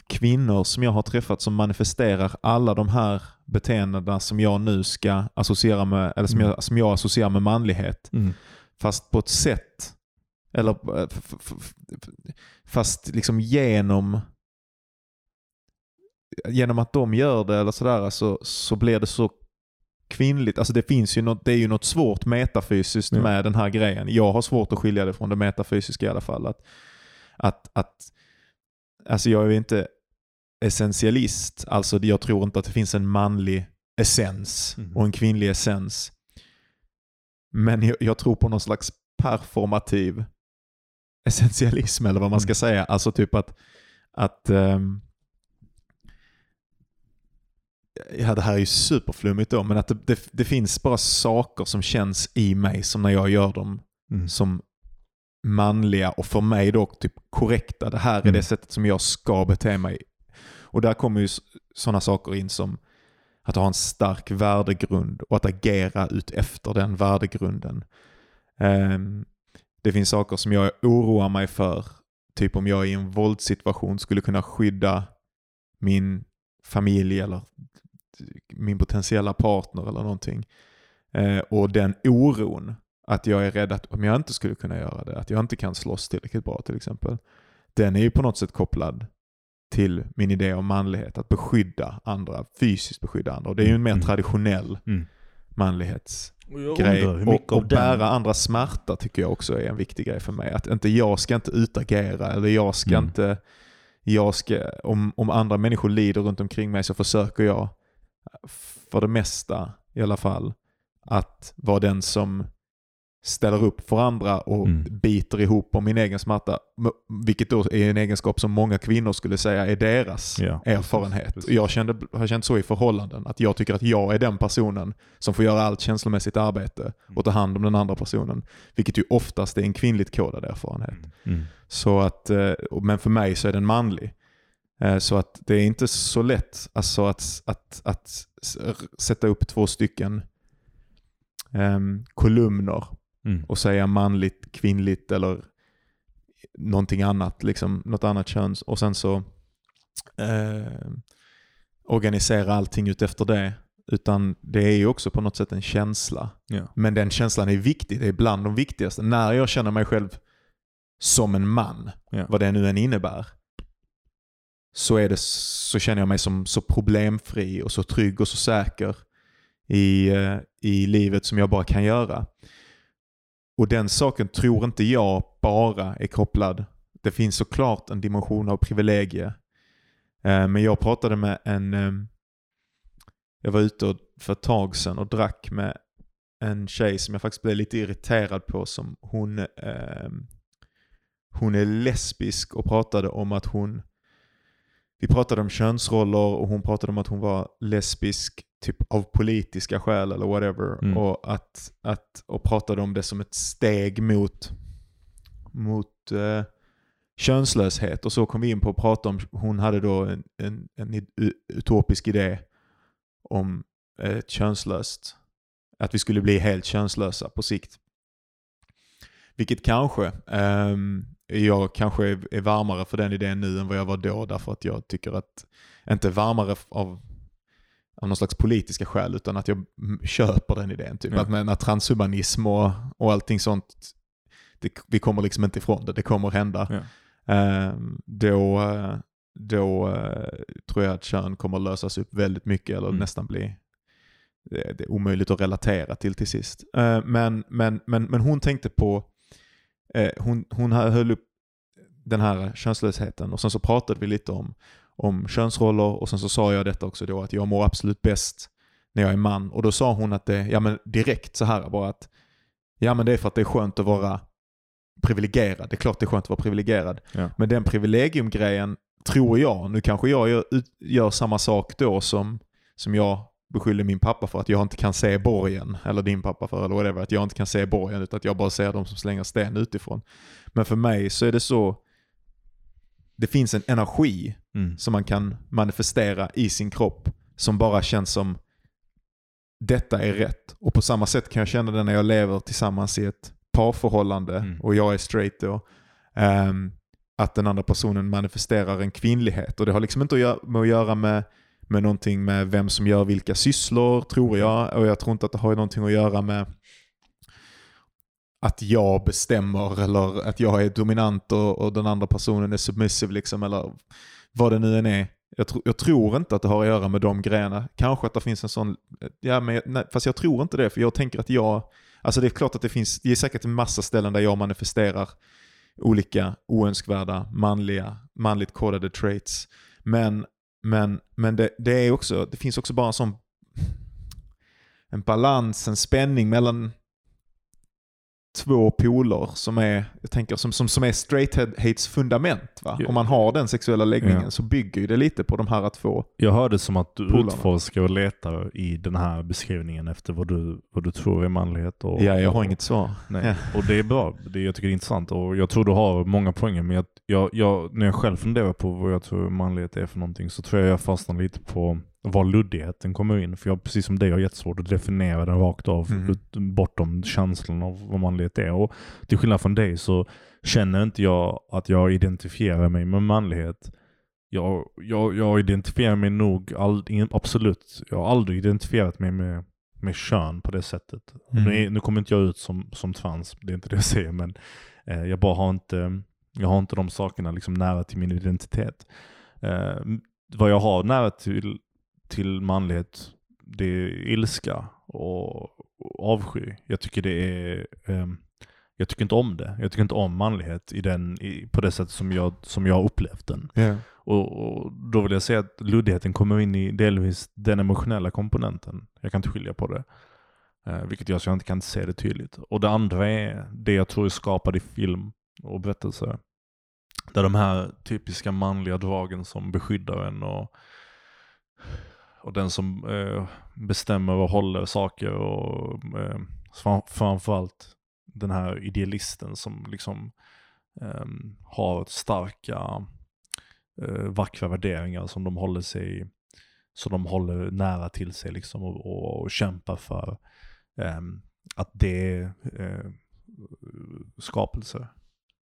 kvinnor som jag har träffat som manifesterar alla de här beteendena som jag nu ska associera med, eller som, Mm. jag, som jag associerar med manlighet. Fast på ett sätt, eller eh, fast liksom genom genom att de gör det eller sådär så, så blir det så kvinnligt. Alltså det finns ju något, det är ju något svårt metafysiskt Ja. med den här grejen. Jag har svårt att skilja det från det metafysiska i alla fall. Att, att, att, alltså jag är ju inte essentialist, alltså jag tror inte att det finns en manlig essens Mhm. och en kvinnlig essens. Men jag, jag tror på någon slags performativ essentialism eller vad man ska Mm. säga. Alltså typ att, att ehm, Ja, det här är ju superflummigt då, men att det, det, det finns bara saker som känns i mig som när jag gör dem Mm. som manliga och för mig då typ korrekta. Det här är Mm. det sättet som jag ska bete mig. Och där kommer ju sådana saker in som att ha en stark värdegrund och att agera ut efter den värdegrunden. Ehm, det finns saker som jag oroar mig för. Typ om jag i en våldssituation skulle kunna skydda min familj eller min potentiella partner eller någonting. Eh, och den oron att jag är rädd att om jag inte skulle kunna göra det, att jag inte kan slåss tillräckligt bra till exempel. Den är ju på något sätt kopplad till min idé om manlighet. Att beskydda andra, fysiskt beskydda andra. Och det är ju en mer Mm. traditionell Mm. hur mycket Och, och av den- bära andras smärta tycker jag också är en viktig grej för mig. Att inte jag ska inte utagera eller jag ska Mm. inte, jag ska, om, om andra människor lider runt omkring mig så försöker jag för det mesta i alla fall att vara den som ställer upp för andra och Mm. biter ihop om min egen smärta. Vilket då är en egenskap som många kvinnor skulle säga är deras Ja, erfarenhet. precis. Jag kände, har känt så i förhållanden. Att jag tycker att jag är den personen som får göra allt känslomässigt arbete och ta hand om den andra personen. Vilket ju oftast är en kvinnligt kodad erfarenhet. Mm. Så att, eh, men för mig så är den manlig. Eh, Så att det är inte så lätt alltså att, att, att sätta upp två stycken ehm, kolumner Mm. och säga manligt, kvinnligt eller någonting annat, liksom något annat kön och sen så eh, organisera allting ut efter det. Utan det är ju också på något sätt en känsla. Ja. Men den känslan är viktig, det är bland de viktigaste. När jag känner mig själv som en man, Ja. vad det nu än innebär, så, är det, så känner jag mig som så problemfri och så trygg och så säker i, eh, i livet som jag bara kan göra. Och den saken tror inte jag bara är kopplad. Det finns såklart en dimension av privilegie. Eh, men jag pratade med en... Eh, jag var ute för ett tag sedan och drack med en tjej som jag faktiskt blev lite irriterad på. Som hon, hon är lesbisk och pratade om att hon... Vi pratade om könsroller och hon pratade om att hon var lesbisk typ av politiska skäl eller whatever. Mm. Och, att, att, och pratade om det som ett steg mot, mot eh, könslöshet. Och så kom vi in på att prata om, hon hade då en, en, en utopisk idé om ett könslöst, att vi skulle bli helt könslösa på sikt. Vilket kanske, ehm, jag kanske är, är varmare för den idén nu än vad jag var då därför att jag tycker att, inte varmare av, av någon slags politiska skäl utan att jag köper den idén. Typ. Ja. Att, men, att transhumanism och, och allting sånt, det, vi kommer liksom inte ifrån det, det kommer hända. Ja. Ehm, då eh, då eh, tror jag att kön kommer lösas upp väldigt mycket eller Mm. nästan bli det, det är omöjligt att relatera till till sist. Eh, men, men, men, men hon tänkte på, eh, hon, hon höll upp den här könslösheten och sen så pratade vi lite om, om könsroller och sen så sa jag detta också då att jag mår absolut bäst när jag är man och då sa hon att det, ja men direkt så här bara att ja men det är för att det är skönt att vara privilegierad. Det är klart det är skönt att vara privilegierad. Ja. Men den privilegiumgrejen tror jag, nu kanske jag gör, gör samma sak då som, som jag beskyller min pappa för att jag inte kan se borgen, eller din pappa för, eller whatever, att jag inte kan se borgen utan att jag bara ser dem som slänger sten utifrån. Men för mig så är det så, det finns en energi Mm. som man kan manifestera i sin kropp som bara känns som detta är rätt. Och på samma sätt kan jag känna det när jag lever tillsammans i ett parförhållande Mm. och jag är straight då. ehm, att den andra personen manifesterar en kvinnlighet. Och det har liksom inte att göra med att göra med, med någonting med vem som gör vilka sysslor, tror jag. Och jag tror inte att det har någonting att göra med att jag bestämmer eller att jag är dominant och, och den andra personen är submissive liksom eller vad det nu än är. Jag, tro, jag tror inte att det har att göra med de grejerna. Kanske att det finns en sån, ja men nej, fast jag tror inte det för jag tänker att jag, alltså det är klart att det finns, det är säkert en massa ställen där jag manifesterar olika oönskvärda manliga, manligt kodade traits. Men, men, men det, det är också, det finns också bara en sån en balans, en spänning mellan två poler som är, jag tänker, som, som, som är straighthets fundament. Va? Ja. Om man har den sexuella läggningen Ja. så bygger ju det lite på de här två. Jag hörde som att du Polarna. utforskar och letar i den här beskrivningen efter vad du, vad du tror är manlighet. Och, Ja, jag har och, inget svar. Nej. Och det är bra. Det, jag tycker det är intressant och jag tror du har många poänger. Men jag, jag, jag, när jag själv funderar på vad jag tror manlighet är för någonting så tror jag jag fastnar lite på var luddigheten kommer in. För jag, precis som dig, har jättesvårt att definiera den rakt av Mm. bortom känslan av vad manlighet är. Och till skillnad från dig så känner inte jag att jag identifierar mig med manlighet. Jag, jag, jag identifierar mig nog, all, absolut, jag har aldrig identifierat mig med, med kön på det sättet. Mm. Nu, nu kommer inte jag ut som, som trans, det är inte det jag säger, men eh, jag bara har inte, jag har inte de sakerna liksom nära till min identitet. Eh, vad jag har nära till, till manlighet, det är ilska och, avsky. Jag tycker det är, ehm, jag tycker inte om det. Jag tycker inte om manlighet i den, i, på det sätt som jag, som jag upplevt den. Ja. Och, och då vill jag säga att luddigheten kommer in i delvis den emotionella komponenten. Jag kan inte skilja på det. Eh, vilket gör så jag inte kan se det tydligt. Och det andra är det jag tror är skapad i film och berättelser. Där de här typiska manliga dragen som beskyddar en och, och den som eh, bestämmer och håller saker och eh, framförallt den här idealisten som liksom eh, har starka eh, vackra värderingar som de håller sig som de håller nära till sig liksom och, och, och kämpar för ehm, att det är eh, skapelser.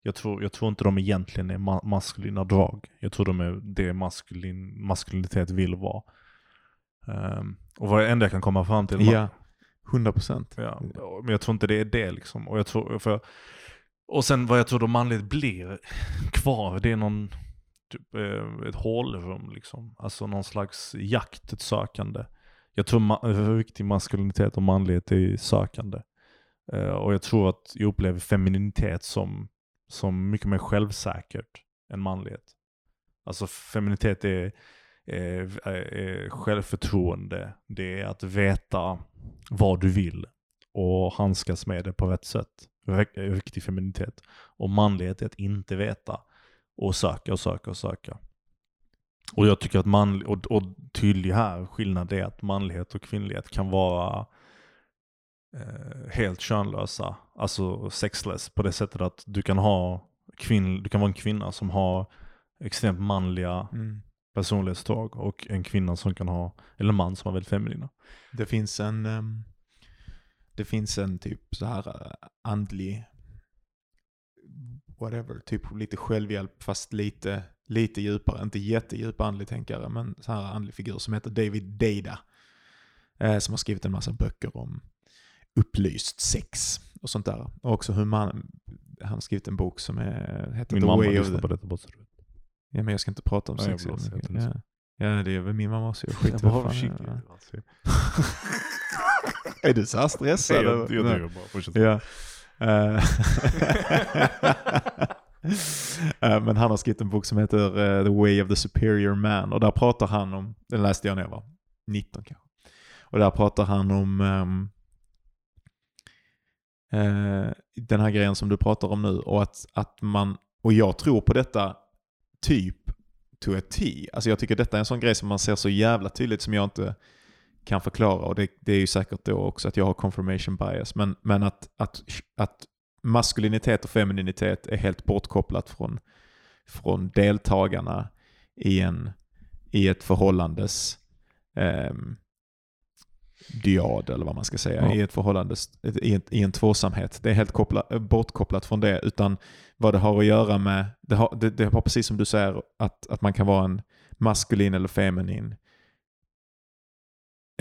Jag tror, jag tror inte de egentligen är ma- maskulina drag. Jag tror de är det maskulin, maskulinitet vill vara. Ehm, och vad det enda jag kan komma fram till ja, 100 procent. Ja, men jag tror inte det är det liksom. Och, jag tror, för, och sen vad jag tror då manligt blir kvar, det är någon, typ, eh, ett hålrum liksom. Alltså någon slags jakt, ett sökande. Jag tror ma- riktig maskulinitet och manlighet är sökande. Eh, och jag tror att jag upplever femininitet som, som mycket mer självsäkert än manlighet. Alltså feminitet är, Eh, eh, eh, självförtroende, det är att veta vad du vill och handskas med det på rätt sätt. Viktig Riktig feminitet. Och manlighet är att inte veta och söka och söka och söka. Och jag tycker att man, och, och tydlig här skillnad är att manlighet och kvinnlighet kan vara eh, helt könlösa, alltså sexless på det sättet att du kan ha kvinn, du kan vara en kvinna som har extremt manliga Mm personlighetsdrag och en kvinna som kan ha, eller en man som har väldigt feminina. Det finns en ehm, det finns en typ så här eh, andlig whatever, typ lite självhjälp fast lite, lite djupare, inte jättedjup andlig tänkare, men så här andlig figur som heter David Data. Eh, som har skrivit en massa böcker om upplyst sex och sånt där. Och också hur man, han har skrivit en bok som är, heter Min The mamma Way of lyssnar the... på detta bara så du vet. Ja men jag ska inte prata om Nej, jag sex. att ja. ja det är väl min mamma också. Jag skiter Jag bara, fan alltså. Är du så här stressad? Jag, jag, jag driver bara. Ja. Men han har skrivit en bok som heter eh, The Way of the Superior Man och där pratar han om, den läste jag när jag var 19 kanske. Och där pratar han om eh, den här grejen som du pratar om nu och att, att man, och jag tror på detta typ to a T. Alltså jag tycker detta är en sån grej som man ser så jävla tydligt som jag inte kan förklara och det, det är ju säkert då också att jag har confirmation bias. Men, men att, att, att maskulinitet och femininitet är helt bortkopplat från, från deltagarna i, en, i ett förhållandes ehm, dyad eller vad man ska säga, Ja. i ett förhållandes, i, en, i en tvåsamhet. Det är helt koppla, bortkopplat från det, utan vad det har att göra med, det har, det, det har precis som du säger, att, att man kan vara en maskulin eller feminin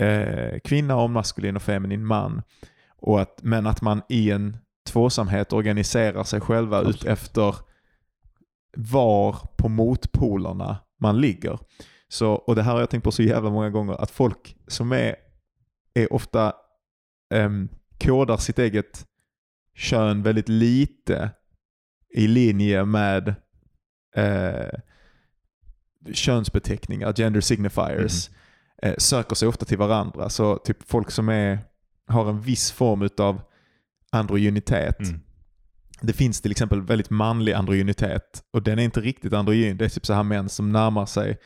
eh, kvinna och maskulin och feminin man. Och att, men att man i en tvåsamhet organiserar sig själva Absolut. ut efter var på motpolerna man ligger. Så, och det här har jag tänkt på så jävla många gånger, att folk som är, är ofta um, kodar sitt eget kön väldigt lite i linje med eh, könsbeteckningar, gender signifiers, eh, söker sig ofta till varandra. Så typ folk som är, har en viss form av androgynitet Mm. det finns till exempel väldigt manlig androgynitet och den är inte riktigt androgyn. Det är typ så här män som närmar sig,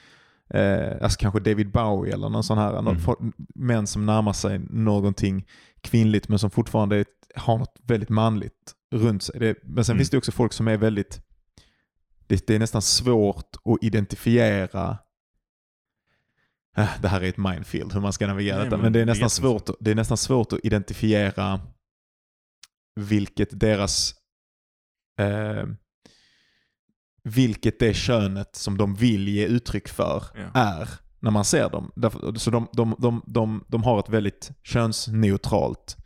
eh, alltså kanske David Bowie eller någon sån här, Mm. någon, män som närmar sig någonting kvinnligt men som fortfarande är, har något väldigt manligt runt sig. Det, men sen Mm. finns det också folk som är väldigt, det, det är nästan svårt att identifiera Äh, det här är ett minefield hur man ska navigera Nej, detta. men Men det är, det är nästan svårt, det är nästan svårt att identifiera vilket deras eh, vilket det könet som de vill ge uttryck för Ja. är när man ser dem. Så de, de, de, de, de har ett väldigt könsneutralt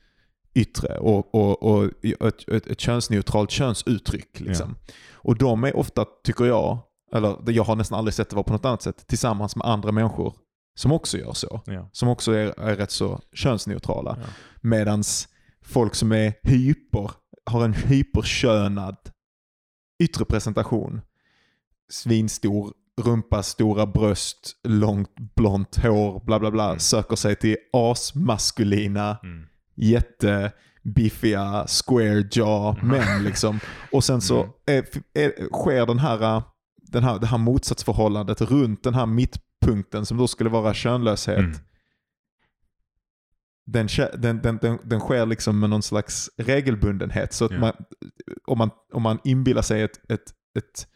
yttre och, och, och ett, ett, ett könsneutralt könsuttryck. Liksom. Och de är ofta, tycker jag, eller jag har nästan aldrig sett det vara på något annat sätt, tillsammans med andra människor som också gör så. Ja. Som också är, är rätt så könsneutrala. Ja. Medans folk som är hyper, har en hyperkönad yttre presentation. Svinstor rumpa, stora bröst, långt blont hår, bla bla bla. Mm. Söker sig till asmaskulina, Mm. jättebiffiga, square jaw män liksom. Och sen så Mm. är, är, sker den här, den här, det här motsatsförhållandet runt den här mittpunkten som då skulle vara könlöshet. Mm. Den, den, den, den, den sker liksom med någon slags regelbundenhet. Så att Ja. man, om, man, om man inbillar sig ett, ett, ett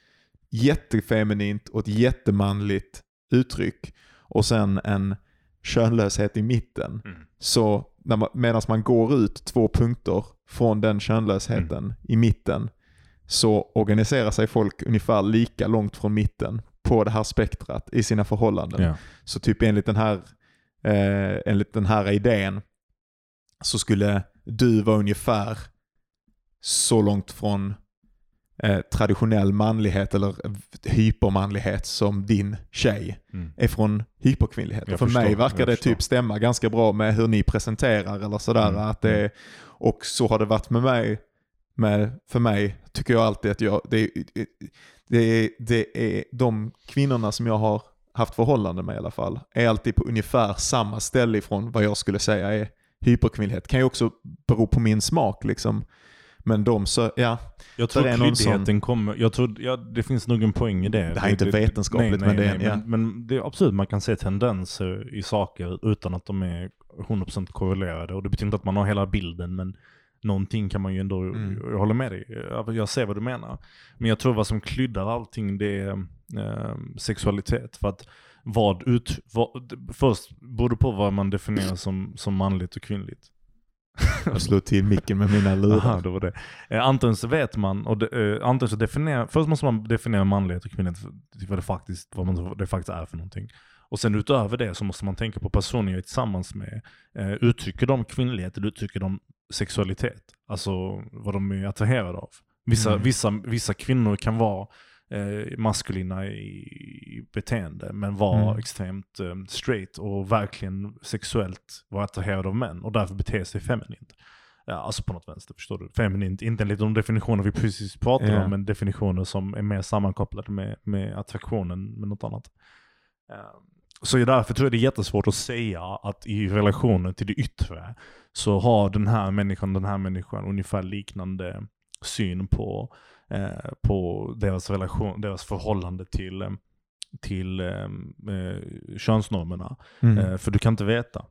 jättefeminint och ett jättemanligt uttryck och sen en könlöshet i mitten. Mm. Så man, medan man går ut två punkter från den könlösheten Mm. i mitten så organiserar sig folk ungefär lika långt från mitten på det här spektrat i sina förhållanden. Ja. Så typ enligt den här, eh, enligt den här idén så skulle du vara ungefär så långt från eh, traditionell manlighet eller hypermanlighet som din tjej Mm. är från hyperkvinnlighet. Jag för förstår, mig verkar det typ stämma ganska bra med hur ni presenterar eller sådär. Mm, Att det mm. och så har det varit med mig. Med, för mig tycker jag alltid att jag, det, är, det, det är de kvinnorna som jag har haft förhållande med i alla fall, är alltid på ungefär samma ställe ifrån vad jag skulle säga är hyperkvinnlighet. Kan ju också bero på min smak liksom. Men de så, ja, Jag tror någon kryddigheten kommer, jag tror, ja, det finns nog en poäng i det. Det här är inte vetenskapligt, men det är en- ja. men, men det är absolut, man kan se tendenser i saker utan att de är 100% korrelerade. Och det betyder inte att man har hela bilden, men någonting kan man ju ändå, Mm. jag håller med dig, jag, ser vad du menar. Men jag tror vad som kryddar allting det är eh, sexualitet. För att vad ut, vad, först beror på vad man definierar som, som manligt och kvinnligt. Jag slog till micken med mina lurar. Det var det. Eh, antingen så vet man, och de, eh, antingen så definierar, först måste man definiera manlighet och kvinnlighet, vad det faktiskt, vad man, det faktiskt är för någonting. Och sen utöver det så måste man tänka på personer jag är tillsammans med. Eh, uttrycker de kvinnlighet eller uttrycker de sexualitet? Alltså vad de är attraherade av. Vissa, Mm. vissa, vissa kvinnor kan vara eh, maskulina i beteende, men vara Mm. extremt eh, straight och verkligen sexuellt vara attraherade av män och därför bete sig feminint. Ja, alltså på något vänster, förstår du? Feminint, inte enligt de definitioner vi precis pratade Ja. om, men definitioner som är mer sammankopplade med, med attraktionen med något annat. Eh, Så därför tror jag det är jättesvårt att säga att i relationen till det yttre så har den här människan den här människan ungefär liknande syn på, eh, på deras relation, deras förhållande till, eh, till eh, eh, könsnormerna. Mm. Eh, för du kan inte veta.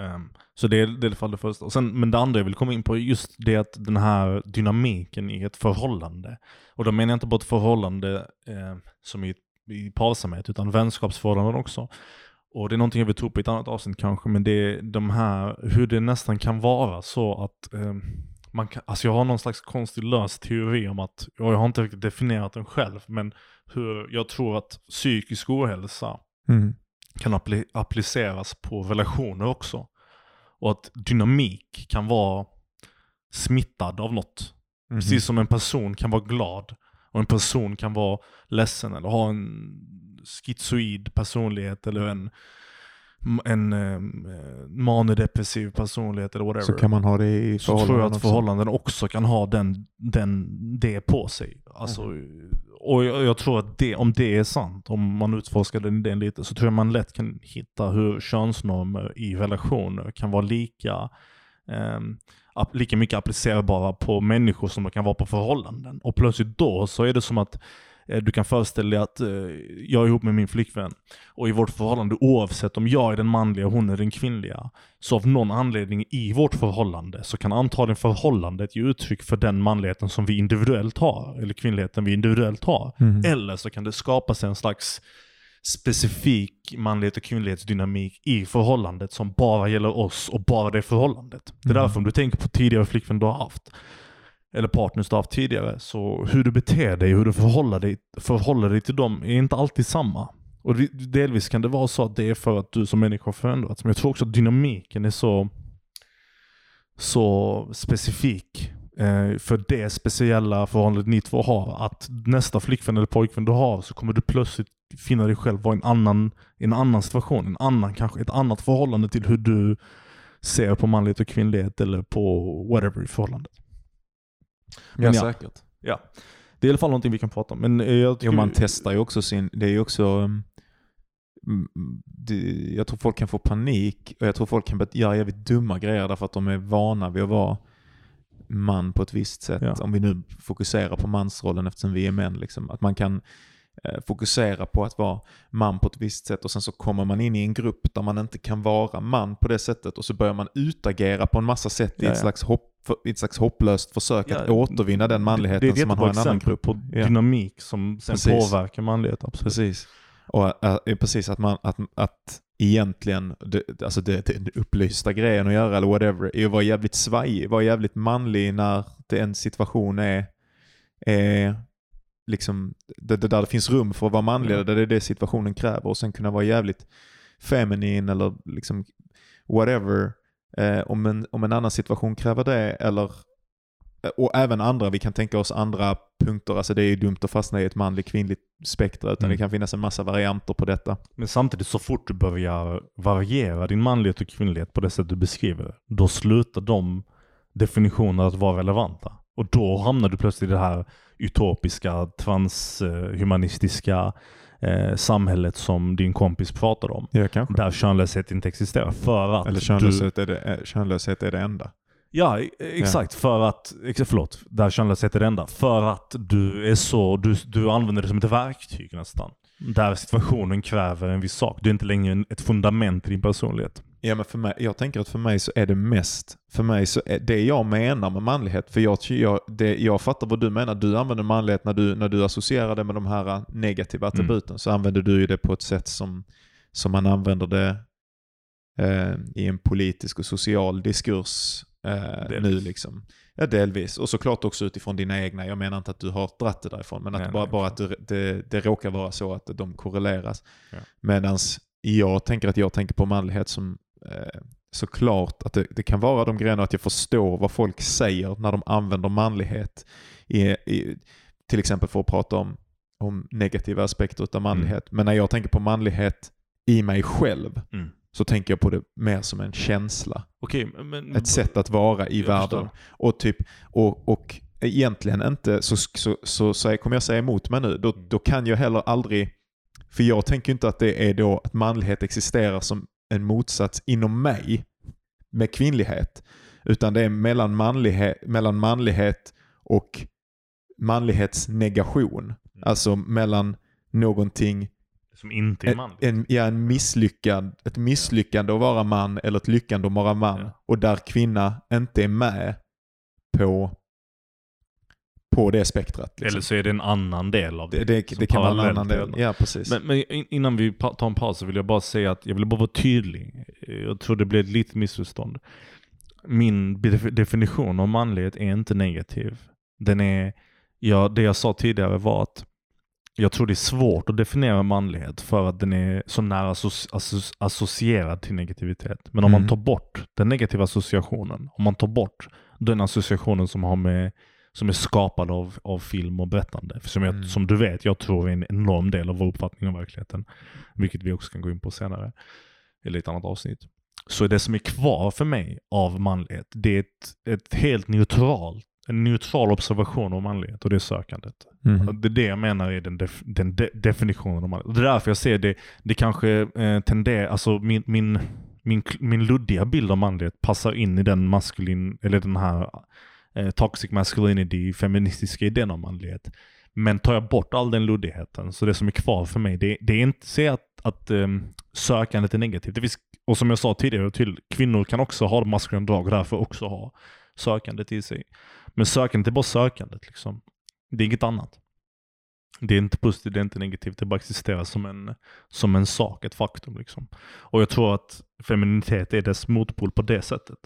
Ehm, så det är, det är i alla fall det första. Och sen, men det andra jag vill komma in på är just det att den här dynamiken i ett förhållande. Och då menar jag inte bara ett förhållande eh, som i, i parsamhet, utan vänskapsförhållanden också. Och det är någonting jag vill ta upp i ett annat avsnitt kanske, men det är de här, hur det nästan kan vara så att eh, man kan, alltså jag har någon slags konstig lös teori om att, och jag har inte riktigt definierat den själv, men hur jag tror att psykisk ohälsa Mm. kan appli appliceras på relationer också. Och att dynamik kan vara smittad av något. Mhm. Precis som en person kan vara glad och en person kan vara ledsen eller ha en schizoid personlighet eller en, en eh, manodepressiv personlighet eller whatever. Så kan man ha det i Så förhållanden tror jag att förhållanden också kan ha den, den, det på sig. Alltså, Mm. Och jag, jag tror att det, om det är sant, om man utforskar den idén lite, så tror jag man lätt kan hitta hur könsnormer i relationer kan vara lika ehm, app- lika mycket applicerbara på människor som de kan vara på förhållanden. Och plötsligt då så är det som att eh, du kan föreställa dig att eh, jag är ihop med min flickvän och i vårt förhållande oavsett om jag är den manliga och hon är den kvinnliga så av någon anledning i vårt förhållande så kan antagligen förhållandet ge uttryck för den manligheten som vi individuellt har eller kvinnligheten vi individuellt har. Mm. Eller så kan det skapas en slags specifik manlighet och kvinnlighetsdynamik i förhållandet som bara gäller oss och bara det förhållandet. Det är Mm. därför om du tänker på tidigare flickvän du har haft, eller partners du har haft tidigare, så hur du beter dig och hur du förhåller dig, förhåller dig till dem är inte alltid samma. Och delvis kan det vara så att det är för att du som människa har förändrats. Men jag tror också att dynamiken är så, så specifik eh, för det speciella förhållandet ni två har. Att nästa flickvän eller pojkvän du har så kommer du plötsligt finna dig själv vara i en annan, en annan situation. En annan, kanske ett annat förhållande till hur du ser på manlighet och kvinnlighet eller på whatever i förhållandet. Men ja. säkert. Ja. Det är i alla fall någonting vi kan prata om. Men eh, jag Jo, tycker man vi- testar ju också sin... Det är också... mm, det, jag tror folk kan få panik och jag tror folk kan göra jävligt dumma grejer därför att de är vana vid att vara man på ett visst sätt. Ja. Om vi nu fokuserar på mansrollen eftersom vi är män. Liksom. Att man kan fokusera på att vara man på ett visst sätt och sen så kommer man in i en grupp där man inte kan vara man på det sättet och så börjar man utagera på en massa sätt i, ett slags hopp, i ett slags hopplöst försök att Ja, återvinna den manligheten det ett som man har i en annan grupp. på Ja. dynamik som sen Precis. påverkar manlighet. Absolut. Precis. Och äh, precis att man, att, att egentligen, det, alltså det, det, den upplysta grejen att göra eller whatever, är att vara jävligt svajig, vara jävligt manlig när det en situation är, är liksom, det där det finns rum för att vara manlig, Mm. där det är det situationen kräver och sen kunna vara jävligt feminin eller liksom whatever, eh, om, en, om en annan situation kräver det eller och även andra, vi kan tänka oss andra punkter, alltså det är ju dumt att fastna i ett manligt kvinnligt spektra utan Mm. det kan finnas en massa varianter på detta. Men samtidigt så fort du börjar variera din manlighet och kvinnlighet på det sätt du beskriver det, då slutar de definitionerna att vara relevanta. Och då hamnar du plötsligt i det här utopiska, transhumanistiska eh, samhället som din kompis pratade om. Ja, kanske. Där könlöshet inte existerar. För att Eller du... könlöshet är, det, eh, könlöshet är det enda. Ja, e- exakt. För att, förlåt, där könlöshet är det enda. För att du är så, du, du använder det som ett verktyg nästan. Där situationen kräver en viss sak. Du är inte längre ett fundament i din personlighet. Ja, men för mig, jag tänker att för mig så är det mest, för mig så är det jag menar med manlighet, för jag, jag, det, jag fattar vad du menar, du använder manlighet när du, när du associerar det med de här eh, negativa attributen, så använder du ju det på ett sätt som, som man använder det eh, i en politisk och social diskurs eh, nu liksom. Ja, delvis. Och såklart också utifrån dina egna. Jag menar inte att du har dratt det därifrån, men att Nej, bara, nej, bara att du, det, det råkar vara så att de korreleras. Ja. Medan jag tänker att jag tänker på manlighet som såklart att det, det kan vara de grejerna att jag förstår vad folk säger när de använder manlighet. I, i, till exempel för att prata om, om negativa aspekter av manlighet. Men när jag tänker på manlighet i mig själv Mm. så tänker jag på det mer som en känsla. Okej, men... Ett sätt att vara i världen. förstår. Och, typ, och, och egentligen inte, så, så, så, så kommer jag säga emot mig nu, då, då kan jag heller aldrig, för jag tänker inte att det är då att manlighet existerar som en motsats inom mig med kvinnlighet. Utan det är mellan manlighet, mellan manlighet och manlighetsnegation. Alltså mellan någonting Som inte är en, manligt. en, ja, en misslyckad, ett misslyckande att vara man eller ett lyckande att vara man. Ja. Och där kvinna inte är med på, på det spektrat. Liksom. Eller så är det en annan del av det. det, det, det kan vara en annan del. Ja, precis. Men, men in- innan vi tar en paus så vill jag bara säga att jag vill bara vara tydlig. Jag tror det blev ett litet missförstånd. Min def- definition av manlighet är inte negativ. Den är, ja, det jag sa tidigare var att jag tror det är svårt att definiera manlighet för att den är så nära asso- asso- associerad till negativitet. Men om Mm. man tar bort den negativa associationen, om man tar bort den associationen som har med som är skapad av, av film och berättande. För som, jag, Mm. som du vet, jag tror är en enorm del av vår uppfattning om verkligheten. Vilket vi också kan gå in på senare. Eller i ett annat avsnitt. Så det som är kvar för mig av manlighet, det är ett, ett helt neutralt, en neutral observation av manlighet och det är sökandet. Mhm. Det är det jag menar är den, def, den de, definitionen av manlighet. Det är därför jag ser det, det kanske eh, tenderar, alltså min, min, min, min luddiga bild av manlighet passar in i den maskulin, eller den här eh, toxic masculinity, feministiska idén om manlighet. Men tar jag bort all den luddigheten, så det som är kvar för mig, det, det är inte så att, att um, sökandet är negativt. Det finns, och som jag sa tidigare, till, kvinnor kan också ha maskulina drag och därför också ha sökandet i sig. Men sökandet är bara sökandet. Liksom. Det är inget annat. Det är inte positivt, det är inte negativt, det bara existerar som en, som en sak, ett faktum. Liksom. Och jag tror att femininitet är dess motpol på det sättet.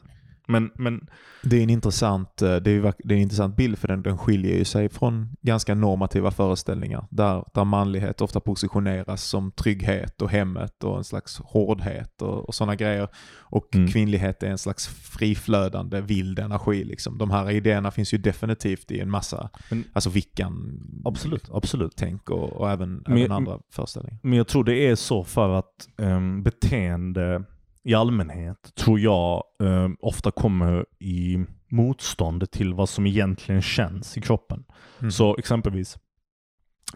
Men, men... Det, är en intressant, eh, det, är, det är en intressant bild för den, den skiljer ju sig från ganska normativa föreställningar där, där manlighet ofta positioneras som trygghet och hemmet och en slags hårdhet och, och sådana grejer. Och mm. kvinnlighet är en slags friflödande vild energi. Liksom. De här idéerna finns ju definitivt i en massa, men, alltså vickan absolut, absolut. tänk och, och även, men, även andra föreställningar. Men jag tror det är så för att um, beteende i allmänhet tror jag eh, ofta kommer i motstånd till vad som egentligen känns i kroppen. Mm. Så exempelvis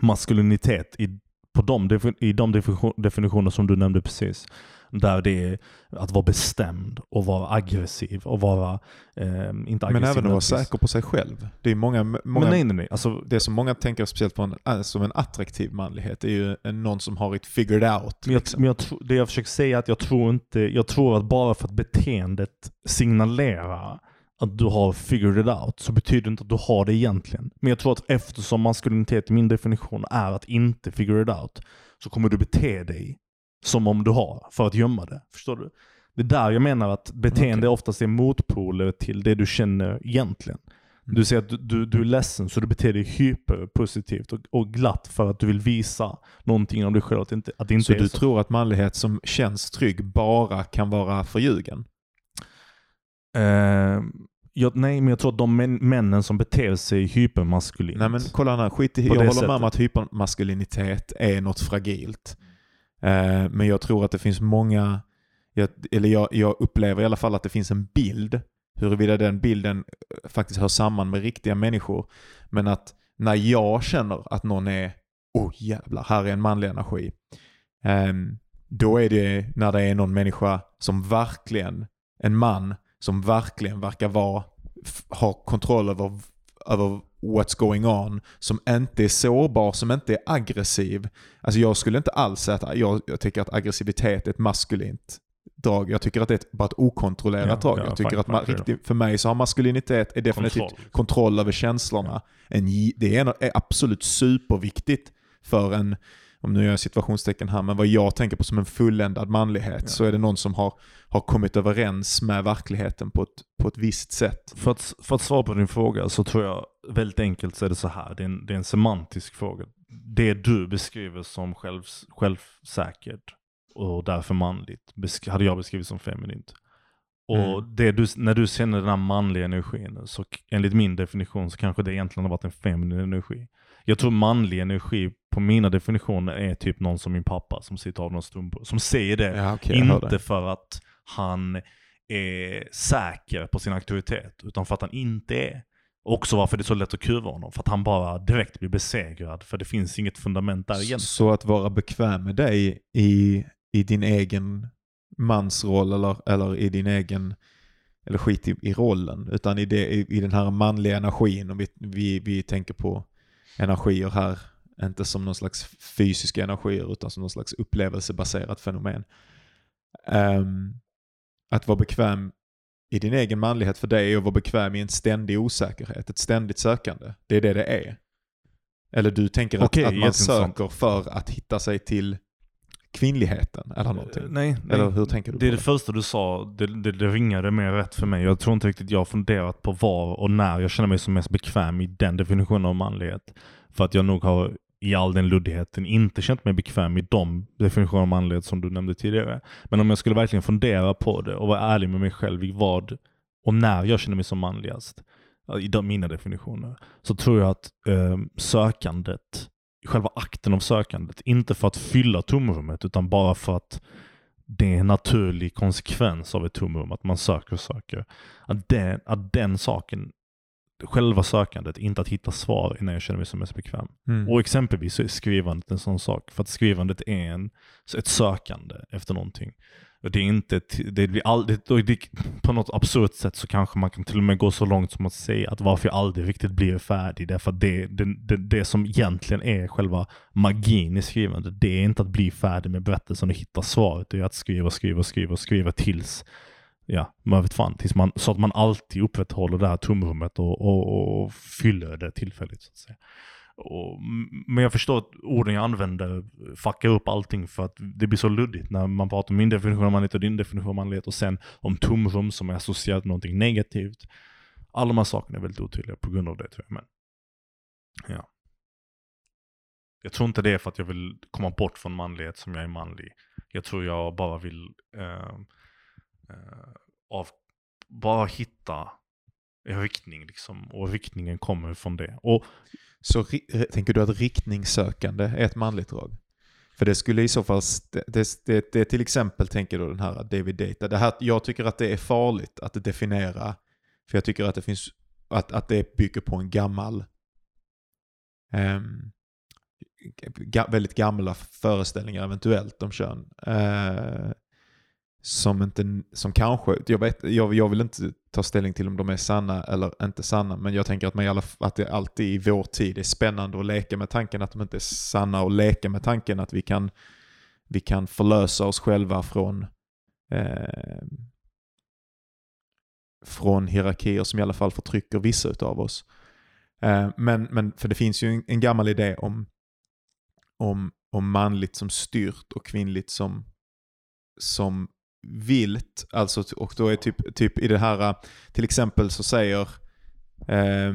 maskulinitet i, på de, i de definitioner som du nämnde precis. Där det är att vara bestämd och vara aggressiv och vara, eh, inte aggressiv. Men även att vara säker på sig själv. Det är många, många men nej, nej, nej. Alltså, det som många tänker speciellt på en, äh, som en attraktiv manlighet är ju en, någon som har it figured out. Men, jag, liksom. men jag, det jag försöker säga är att jag tror inte, jag tror att bara för att beteendet signalerar att du har figured it out så betyder det inte att du har det egentligen. Men jag tror att eftersom maskulinitet i min definition är att inte figure it out så kommer du bete dig som om du har för att gömma det. Förstår du? Det är där jag menar att beteende okay. oftast är motpoler till det du känner egentligen. Mm. Du säger att du, du, du är ledsen så du beter dig hyperpositivt och, och glatt för att du vill visa någonting om dig själv. Att, inte, att det inte så är du så. tror att manlighet som känns trygg bara kan vara förljugen? Uh, jag, nej, men jag tror att de män, männen som beter sig hypermaskulint. Nej men kolla här, skit i, jag håller sättet. med om att hypermaskulinitet är något fragilt. Eh, men jag tror att det finns många, jag, eller jag, jag upplever i alla fall att det finns en bild, huruvida den bilden eh, faktiskt hör samman med riktiga människor. Men att när jag känner att någon är, oh jävlar, här är en manlig energi. Ehm, då är det när det är någon människa som verkligen, en man som verkligen verkar vara, ha kontroll över, över what's going on, som inte är sårbar, som inte är aggressiv. Alltså jag skulle inte alls säga att jag, jag tycker att aggressivitet är ett maskulint drag. Jag tycker att det är ett, bara ett okontrollerat ja, drag. Ja, jag tycker fine, att man, riktigt, för mig så har maskulinitet är definitivt kontroll, kontroll över känslorna. Ja. En, det är, är absolut superviktigt för en om nu gör jag situationstecken här, men vad jag tänker på som en fulländad manlighet ja. så är det någon som har, har kommit överens med verkligheten på ett, på ett visst sätt. För att, för att svara på din fråga så tror jag väldigt enkelt så är det så här, det är en, det är en semantisk fråga. Det du beskriver som själv, självsäkert och därför manligt hade jag beskrivit som feminint. Och mm. du, när du känner den här manliga energin, så enligt min definition så kanske det egentligen har varit en feminin energi. Jag tror manlig energi på mina definitioner är typ någon som min pappa som sitter av någon strumpor. Som säger det, ja, okay, inte för att han är säker på sin auktoritet, utan för att han inte är. Också varför det är så lätt att kuva honom. För att han bara direkt blir besegrad. För det finns inget fundament där egentligen. Så att vara bekväm med dig i, i din egen mansroll eller, eller i din egen, eller skit i, i rollen, utan i, det, i, i den här manliga energin. Om vi, vi, vi tänker på energier här, inte som någon slags fysiska energier utan som någon slags upplevelsebaserat fenomen. Um, att vara bekväm i din egen manlighet för dig är att vara bekväm i en ständig osäkerhet, ett ständigt sökande. Det är det det är. Eller du tänker okay, att, att man söker för att hitta sig till kvinnligheten eller någonting? Uh, nej, nej. Eller hur tänker du Det är det, det första du sa, det, det, det ringade mer rätt för mig. Jag tror inte riktigt jag har funderat på var och när jag känner mig som mest bekväm i den definitionen av manlighet. För att jag nog har i all den luddigheten inte känt mig bekväm i de definitioner av manlighet som du nämnde tidigare. Men om jag skulle verkligen fundera på det och vara ärlig med mig själv i vad och när jag känner mig som manligast, i de, mina definitioner, så tror jag att eh, sökandet själva akten av sökandet. Inte för att fylla tomrummet utan bara för att det är en naturlig konsekvens av ett tomrum, att man söker och söker. Att den, att den saken själva sökandet, inte att hitta svar innan jag känner mig som mest bekväm. Mm. Och exempelvis så är skrivandet en sån sak. För att skrivandet är en, ett sökande efter någonting. Och det är inte, det blir aldrig, det, det, på något absurt sätt så kanske man kan till och med gå så långt som att säga att varför jag aldrig riktigt blir färdig. Därför att det, det, det, det som egentligen är själva magin i skrivandet, det är inte att bli färdig med berättelsen och hitta svaret. Det är att skriva, skriva, skriva, skriva tills Ja, man vet fan. Tills man, så att man alltid upprätthåller det här tomrummet och, och, och fyller det tillfälligt. Så att säga. Och, men jag förstår att orden jag använder fuckar upp allting för att det blir så luddigt när man pratar om min definition av manlighet och din definition av manlighet och sen om tomrum som är associerat med någonting negativt. Alla de här sakerna är väldigt otydliga på grund av det tror jag. Men, ja. Jag tror inte det är för att jag vill komma bort från manlighet som jag är manlig. Jag tror jag bara vill eh, eh, av, bara hitta en riktning liksom. Och riktningen kommer från det. Och så eh, tänker du att riktningssökande är ett manligt drag? För det skulle i så fall, det, det, det till exempel, tänker då den här David Data, det här, jag tycker att det är farligt att definiera, för jag tycker att det finns, att, att det bygger på en gammal, ehm, um, ga, väldigt gamla föreställningar eventuellt om kön. Uh, som inte, som kanske, jag, vet, jag, jag vill inte ta ställning till om de är sanna eller inte sanna, men jag tänker att, man i alla, att det alltid i vår tid är spännande att leka med tanken att de inte är sanna och leka med tanken att vi kan, vi kan förlösa oss själva från eh, från hierarkier som i alla fall förtrycker vissa utav oss. Eh, men, men för det finns ju en, en gammal idé om, om, om manligt som styrt och kvinnligt som, som vilt. Alltså, och då är typ, typ i det här, till exempel så säger eh,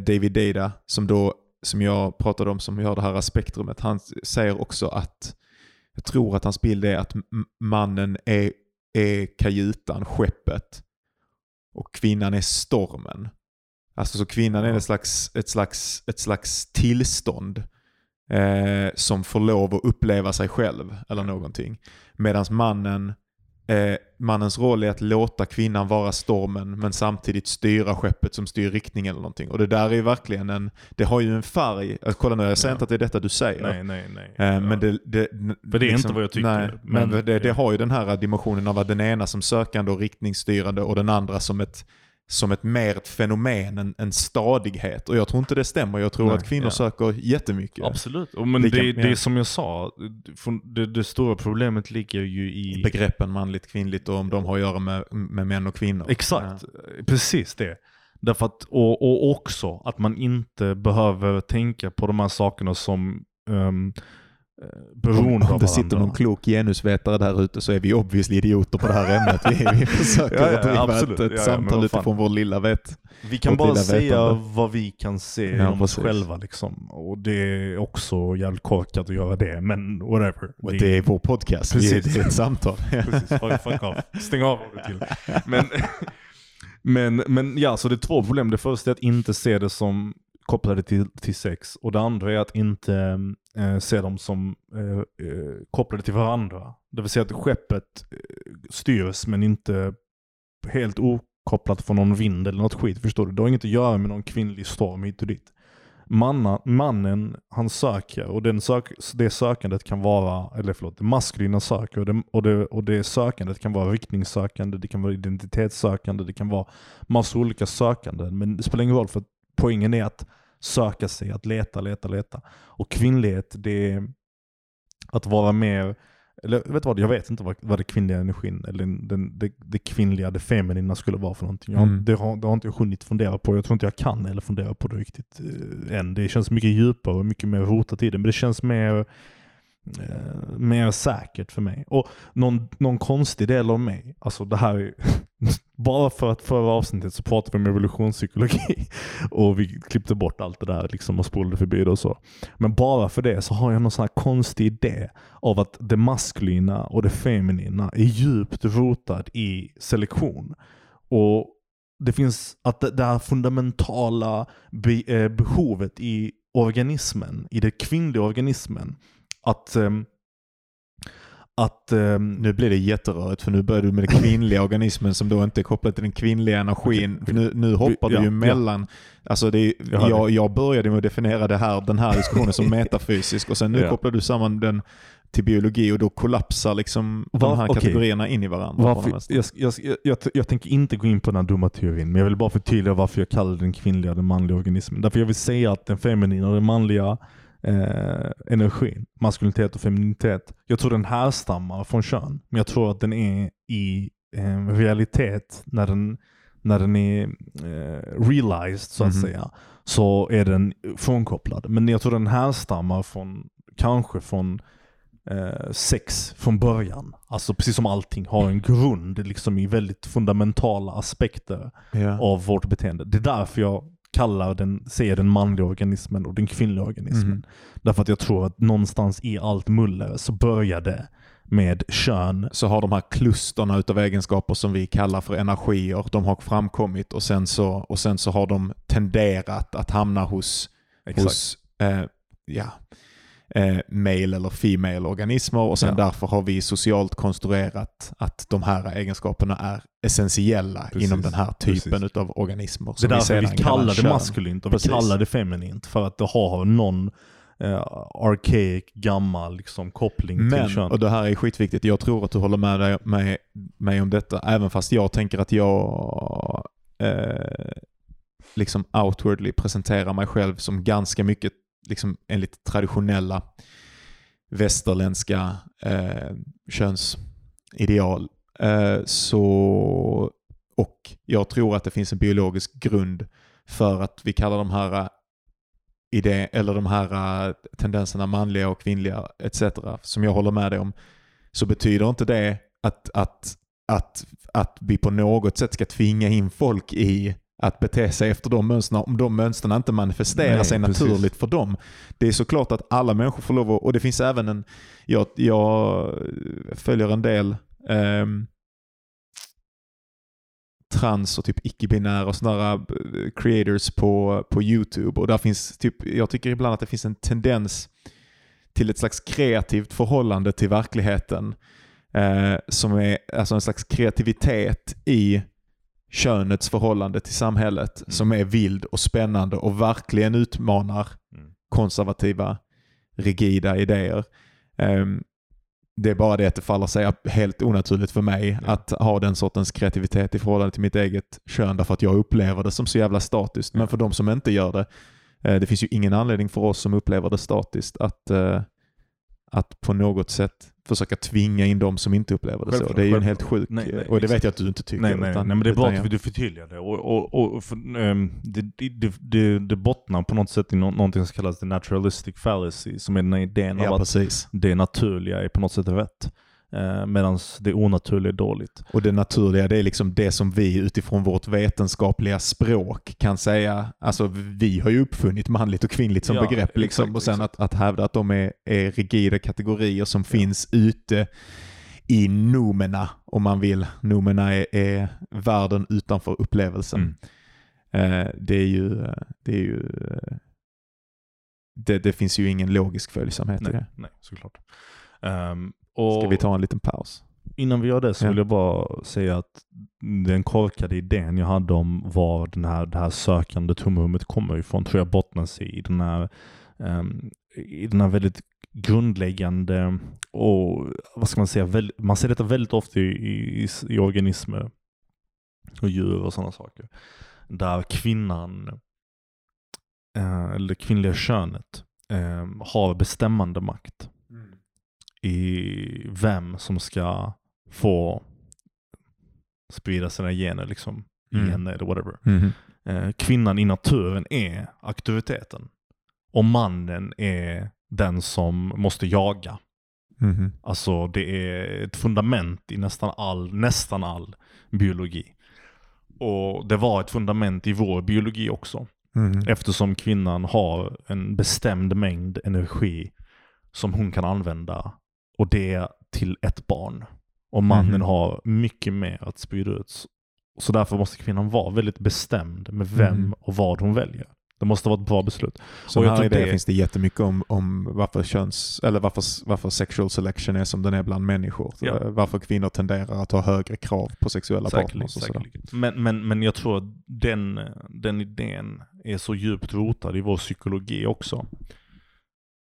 David Data, som då som jag pratade om som gör det här spektrumet, han säger också att jag tror att hans bild är att mannen är, är kajutan, skeppet och kvinnan är stormen. Alltså så kvinnan är ett slags, ett slags, ett slags tillstånd eh, som får lov att uppleva sig själv eller någonting. Medan mannen, eh, mannens roll är att låta kvinnan vara stormen men samtidigt styra skeppet som styr riktning eller någonting. Och det där är ju verkligen en, det har ju en färg. Eh, Kolla nu, jag säger Ja. inte att det är detta du säger. nej, nej, nej. Eh, Ja. Men det, det, För det är inte vad jag tycker, Nej, men, men- det, det har ju den här dimensionen av att den ena som sökande och riktningsstyrande och den andra som ett, som ett mer ett fenomen, en, en stadighet. Och jag tror inte det stämmer. Jag tror Nej, att kvinnor ja. söker jättemycket. Absolut. Och men Lika- det, ja. det som jag sa, det, det stora problemet ligger ju i... Begreppen manligt, kvinnligt och om de har att göra med, med män och kvinnor. Exakt, precis det. Därför att, och, och också att man inte behöver tänka på de här sakerna som um, beroende Om av det sitter någon klok genusvetare där ute så är vi obviously idioter på det här ämnet. Vi, vi försöker Ja, ja, att driva absolut. ett, ett Ja, samtal utifrån vår lilla vett. Vi kan bara säga vetande. vad vi kan se Ja, om oss själva liksom. Och det är också jävligt korkat att göra det, men whatever. Och det är vår podcast. Vi, Precis. det är ett samtal. Precis, fuck, off. Stäng av om till. Men, men, men ja, så det är två problem. Det första är att inte se det som kopplade till, till sex. Och det andra är att inte eh, se dem som eh, eh, kopplade till varandra. Det vill säga att skeppet eh, styrs men inte helt okopplat från någon vind eller något skit. Förstår du? Det har inget att göra med någon kvinnlig storm hit och dit. Manna, mannen, han söker och den sök, det sökandet kan vara, eller förlåt, det maskulina söker och det, och, det, och det sökandet kan vara riktningssökande, det kan vara identitetssökande, det kan vara massor olika sökanden. Men det spelar ingen roll för poängen är att söka sig, att leta, leta, leta. Och kvinnlighet, det är att vara mer, eller vet du vad, jag vet inte vad, vad det kvinnliga energin, eller den, den, det, det kvinnliga, det feminina skulle vara för någonting. Jag, Mm. det, har, det har inte jag hunnit fundera på, jag tror inte jag kan eller fundera på det riktigt eh, än. Det känns mycket djupare och mycket mer rotat i det, men det känns mer eh, mer säkert för mig. Och någon, någon konstig del av mig, alltså det här är, bara för att förra avsnittet så pratade vi om evolutionspsykologi och vi klippte bort allt det där liksom och spolade förbi det och så. Men bara för det så har jag någon sån här konstig idé av att det maskulina och det feminina är djupt rotat i selektion. Och det finns att det, här fundamentala eh, behovet i organismen, i den kvinnliga organismen, att, ehm, att ehm, Nu blir det jätterörigt för nu börjar du med den kvinnliga organismen som då inte är kopplad till den kvinnliga energin. Okej, Nu, nu hoppar Ja, du ju ja. mellan, alltså det är, Jag jag, jag började med att definiera det här, den här diskussionen som metafysisk och sen nu Ja. kopplar du samman den till biologi och då kollapsar liksom de Var- här okej. kategorierna in i varandra. Varför, jag, jag, jag, tänker inte gå in på den här dumma teorin, men jag vill bara förtydliga varför jag kallar den kvinnliga den manliga organismen. Därför jag vill säga att den feminina och den manliga eh, energin, maskulinitet och femininitet, jag tror den härstammar från kön. Men jag tror att den är i eh, realitet, när den, när den är eh, realized så att Mhm. säga, så är den frånkopplad. Men jag tror den härstammar från, kanske från eh, sex från början. Alltså precis som allting har en grund liksom i väldigt fundamentala aspekter Ja. av vårt beteende. Det är därför jag kallar den, säger den manliga organismen och den kvinnliga organismen. Mhm. Därför att jag tror att någonstans i allt muller så börjar det med kön. så har de här klusterna utav egenskaper som vi kallar för energier, de har framkommit och sen så, och sen så har de tenderat att hamna hos, hos eh, ja, eh, male eller female organismer och sen Ja. därför har vi socialt konstruerat att de här egenskaperna är essentiella Precis. inom den här typen Precis. utav organismer. Det är därför sedan vi kallar det maskulint och vi Precis. kallar det feminint. För att det har någon eh, archaic, gammal liksom, koppling till Men, kön. och det här är skitviktigt, jag tror att du håller med dig, med, mig om detta, även fast jag tänker att jag eh, liksom outwardly presenterar mig själv som ganska mycket liksom enligt traditionella västerländska eh, könsideal. Eh, så, och jag tror att det finns en biologisk grund för att vi kallar de här eh, idé, eller de här eh, tendenserna manliga och kvinnliga etc. som jag håller med dig om, så betyder inte det att, att, att, att vi på något sätt ska tvinga in folk i att bete sig efter de mönstren om de mönstren inte manifesterar Nej, sig precis. naturligt för dem. Det är såklart att alla människor får lov att, och det finns även en, jag, jag följer en del ehm, trans och typ icke-binära och sådana eh, creators på, på YouTube. Och där finns typ, jag tycker ibland att det finns en tendens till ett slags kreativt förhållande till verkligheten. Eh, som är alltså en slags kreativitet i könets förhållande till samhället som är vild och spännande och verkligen utmanar Mm. konservativa, rigida idéer. Ehm, det är bara det att det faller sig helt onaturligt för mig Ja. att ha den sortens kreativitet i förhållande till mitt eget kön därför att jag upplever det som så jävla statiskt. Men för de som inte gör det, eh, det finns ju ingen anledning för oss som upplever det statiskt att, eh, att på något sätt försöka tvinga in de som inte upplever det så. Det är ju en helt sjuk, Nej, nej, och det vet jag att du inte tycker. Nej, nej, utan- nej, men det är bra att du förtydligar det. Och, och, och för, ehm, det, det, det, det, bottnar på något sätt i nå- någonting som kallas the naturalistic fallacy, som är den här idén Ja, av att precis. det naturliga är på något sätt rätt. Eh, Medan det onaturliga är dåligt. Och det naturliga det är liksom det som vi utifrån vårt vetenskapliga språk kan säga. Alltså vi har ju uppfunnit manligt och kvinnligt som Ja, begrepp. Liksom. exakt, och sen att, att hävda att de är, är rigida kategorier som finns ute i nomena, om man vill. Nomena är, är världen utanför upplevelsen. Mm. Eh, det är ju, det är ju det, det finns ju ingen logisk följsamhet i Nej, det. nej såklart. Um, och Ska vi ta en liten paus? Innan vi gör det så Ja. vill jag bara säga att den korkade idén jag hade om var den här, det här sökande tomrummet kommer ifrån tror jag bottnar sig i den här, ehm, i den här väldigt grundläggande och vad ska man säga, väl, man ser detta väldigt ofta i, i, i organismer och djur och sådana saker. Där kvinnan, eh, eller det kvinnliga könet, eh, har bestämmande makt i vem som ska få sprida sina gener liksom. Mm. Gener eller whatever. Mhm. Eh, kvinnan i naturen är auktoriteten. Och mannen är den som måste jaga. Mhm. Alltså det är ett fundament i nästan all, nästan all biologi. Och det var ett fundament i vår biologi också. Mhm. Eftersom kvinnan har en bestämd mängd energi som hon kan använda. Och det är till ett barn. Och mannen Mhm. har mycket mer att sprida ut. Så därför måste kvinnan vara väldigt bestämd med vem Mhm. och vad hon väljer. Det måste vara ett bra beslut. Så Och jag här det, finns det jättemycket om, om varför, köns, eller varför, varför sexual selection är som den är bland människor. Ja. Eh, Varför kvinnor tenderar att ha högre krav på sexuella partners och sådär. Men, men, men jag tror att den, den idén är så djupt rotad i vår psykologi också.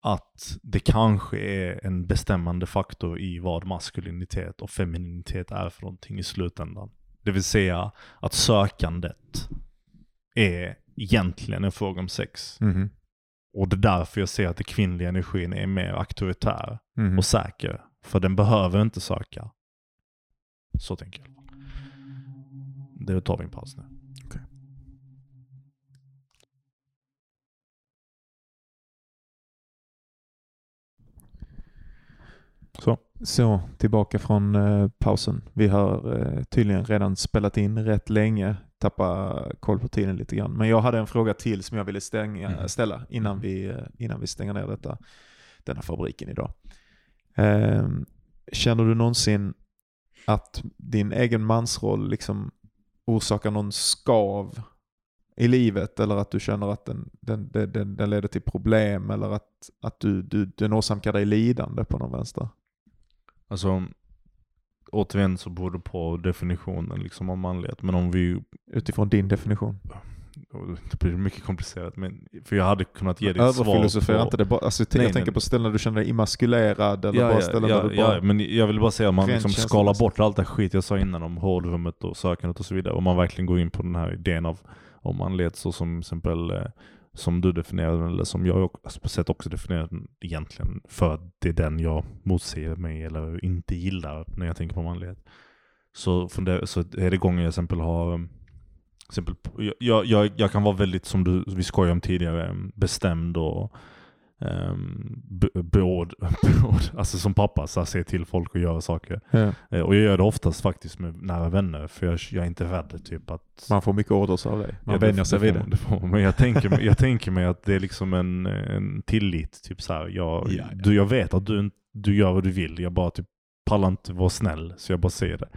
Att det kanske är en bestämmande faktor i vad maskulinitet och femininitet är för någonting i slutändan. Det vill säga att sökandet är egentligen en fråga om sex. Mhm. Och det är därför jag ser att den kvinnliga energin är mer auktoritär Mhm. och säker. För den behöver inte söka. Så tänker jag. Det tar vi en paus nu. Så. Så, tillbaka från eh, pausen. Vi har eh, tydligen redan spelat in rätt länge. Tappa koll på tiden lite grann. Men jag hade en fråga till som jag ville stänga, Mm. ställa innan vi, eh, innan vi stänger ner detta, denna fabriken idag. Eh, känner du någonsin att din egen mansroll liksom orsakar någon skav i livet eller att du känner att den, den, den, den, den leder till problem eller att, att du, du, den åsamkar dig lidande på någon vänster? Alltså, återigen så beror det på definitionen liksom av manlighet. Men om vi, Utifrån din definition. det blir mycket komplicerat, men, för jag hade kunnat ge dig ett svar Överfilosofera på... inte det bara. Alltså, Nej, jag tänker nej. på ställen där du känner dig emaskulerad eller Ja, bara ja, ställen ja, där du bara... ja, men jag vill bara säga att man liksom skalar bort allt det skit jag sa innan om hårdrummet och sökandet och så vidare. Och man verkligen går in på den här idén av om manlighet så som till exempel eh, som du definierar den, eller som jag alltså på sätt också definierar den egentligen. För att det är den jag motsäger mig eller inte gillar när jag tänker på manlighet. Så, det, så är det gånger jag till exempel har ehm, exempel, jag, jag, jag kan vara väldigt, som du, vi skojade om tidigare, ehm, bestämd och um, be, beord, beord, alltså som pappa, så se till folk och göra saker. Ja. Eh, Och jag gör det oftast faktiskt med nära vänner, för jag, jag är inte rädd typ att... Man får mycket orders av dig. Man Ja, vänjer sig vid det. det. får. Men jag tänker, jag tänker mig att det är liksom en, en tillit. Typ så här, jag, Ja, ja. Du, jag vet att du, du gör vad du vill, jag bara typ pallar inte vara snäll, så jag bara säger det.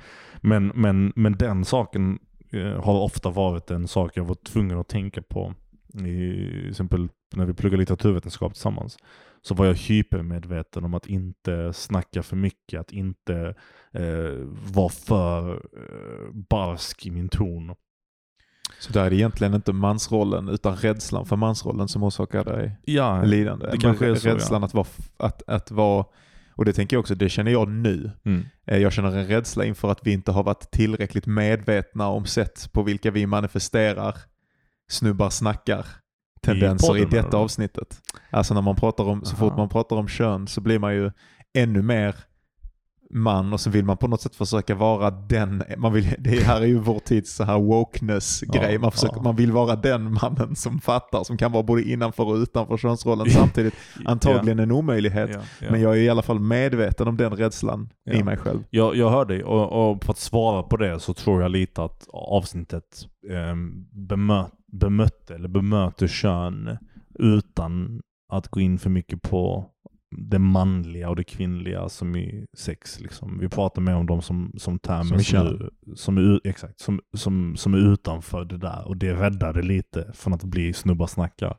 Men, men, men den saken eh, har ofta varit en sak jag var tvungen att tänka på. I, till exempel när vi pluggade litteraturvetenskap tillsammans. Så var jag hypermedveten om att inte snacka för mycket, att inte eh, vara för eh, barsk i min ton. Så där är det egentligen inte mansrollen utan rädslan för mansrollen som orsakar dig Ja, lidande. det kanske är så, Rädslan att vara, att, att vara, och det tänker jag också, det känner jag nu. Mm. Eh, Jag känner en rädsla inför att vi inte har varit tillräckligt medvetna om sätt på vilka vi manifesterar snubbar snackar tendenser i, podden, detta avsnittet. Alltså när man pratar om, så fort man pratar om kön så blir man ju ännu mer man och så vill man på något sätt försöka vara den, man vill, det här är ju vår tids så här wokeness-grej, Ja, man, försöker, ja. man vill vara den mannen som fattar, som kan vara både innanför och utanför könsrollen samtidigt. Antagligen en omöjlighet, men jag är i alla fall medveten om den rädslan i mig själv. Jag, jag hör dig och, och för att svara på det så tror jag lite att avsnittet eh, bemö, bemötte eller bemöter kön utan att gå in för mycket på det manliga och det kvinnliga som i sex. Liksom. Vi pratar mer om de som, som termer Som som, som, är, exakt, som, som, som är utanför det där och det räddade lite från att bli snubbar snackar.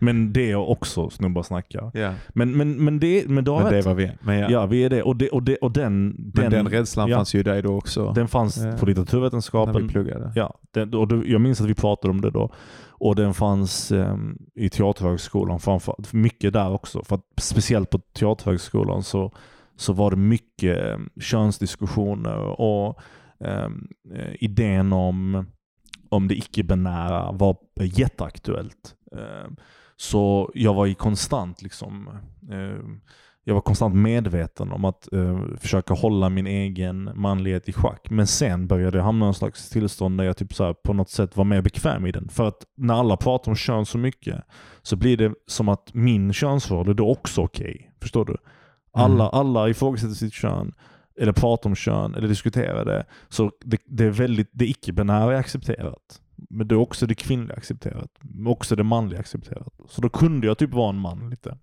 Men det är också snubbar snackar. Ja. Men, men, men, det, men har Men det rätt. var vi. Men, ja. Ja, vi är det. Och, det, och, det, och den, den, den, rädslan ja. fanns ju i dig då också. den fanns Ja. på när vi litteraturvetenskapen. pluggade. Ja, den, och det, jag minns att vi pratade om det då. Och den fanns ehm, i Teaterhögskolan, framför, mycket där också. För att speciellt på Teaterhögskolan så, så var det mycket eh, könsdiskussioner och ehm, eh, idén om, om det icke-binära var jätteaktuellt. Ehm, så jag var i konstant liksom ehm, jag var konstant medveten om att eh, försöka hålla min egen manlighet i schack. Men sen började jag hamna i en slags tillstånd där jag typ så här, på något sätt var mer bekväm i den. För att när alla pratar om kön så mycket så blir det som att min könsroll är då också okej. Förstår du? Alla, alla ifrågasätter sitt kön, eller pratar om kön, eller diskuterar det. Så det, det är väldigt, det icke-binära är accepterat. Men det är också det kvinnliga accepterat. Men också det manliga accepterat. Så då kunde jag typ vara en man lite.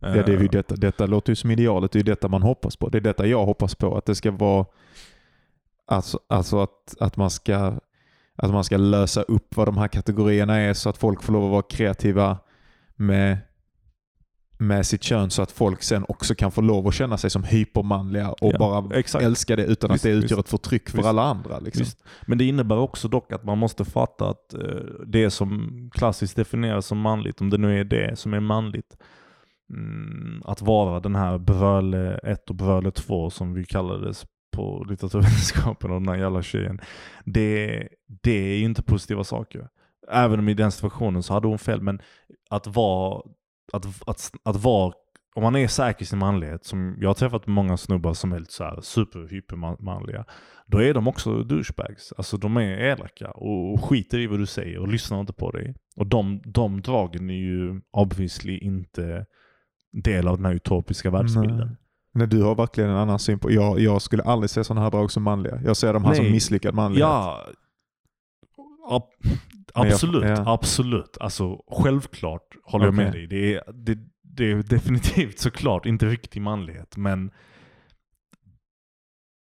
Ja, det är ju Eh, detta, detta låter ju som idealet, det är ju detta man hoppas på. Det är detta jag hoppas på, att det ska vara Alltså, alltså att, att man ska att man ska lösa upp vad de här kategorierna är så att folk får lov att vara kreativa med, med sitt kön så att folk sen också kan få lov att känna sig som hypermanliga och Ja, bara exakt. älska det utan Visst, att det utgör visst. ett förtryck för Visst. alla andra. Liksom. Men det innebär också dock att man måste fatta att eh, det som klassiskt definieras som manligt, om det nu är det som är manligt, mm, att vara den här bröle 1 och bröle 2 som vi kallades på litteraturvetenskapen och den här jävla tjejen. Det, det är ju inte positiva saker. Även om i den situationen så hade hon fel, men att vara, att, att, att vara om man är säker i sin manlighet, som jag har träffat många snubbar som är lite så här superhypermanliga, då är de också douchebags. Alltså de är elaka och, skiter i vad du säger och lyssnar inte på dig. Och de, de dragen är ju obviously inte del av den här utopiska världsbilden. Nej. Nej, du har verkligen en annan syn på... Jag, jag skulle aldrig se sådana här drag som manliga. Jag ser dem här som Nej. misslyckad manlighet. Ja, ab, Men jag- absolut. ja. Absolut. Alltså självklart håller jag med Okej. dig. Det är, det, det är definitivt såklart inte riktig manlighet, men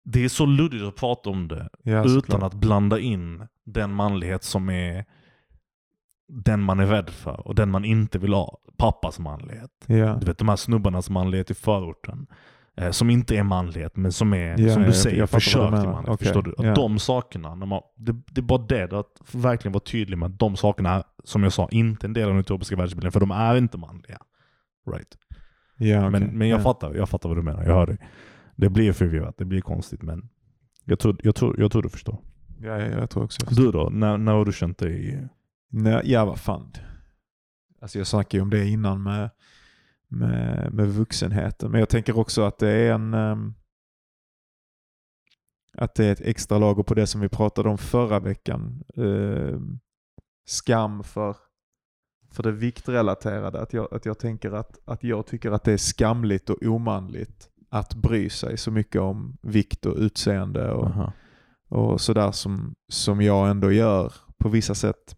det är så luddigt att prata om det Ja, utan såklart. att blanda in den manlighet som är den man är rädd för och den man inte vill ha. Pappas manlighet. Ja. Du vet de här snubbarnas manlighet i förorten. Eh, som inte är manlighet men som är, Ja, som du jag- säger, jag försök till manlighet. Okej, Förstår du? Att ja. De sakerna, när man, det, det är bara det, att verkligen vara tydlig med att de sakerna är, som jag sa, inte en del av den utopiska världsbilden. För de är inte manliga. Right. Ja, okej. Men, men jag, ja. fattar, jag fattar vad du menar, jag hör dig. Det blir förvirrat, det blir konstigt men jag tror, jag tror, jag tror du förstår. Ja, ja, jag tror också Du då? När, när har du känt dig... Nej, ja, vad fan. Alltså jag snackade ju om det innan med, med, med vuxenheten. Men jag tänker också att det är en... ehm, att det är ett extra lager på det som vi pratade om förra veckan. Ehm, skam för, för det viktrelaterade. Att jag, att jag tänker att, att jag tycker att det är skamligt och omanligt att bry sig så mycket om vikt och utseende och, Aha. och sådär som, som jag ändå gör på vissa sätt.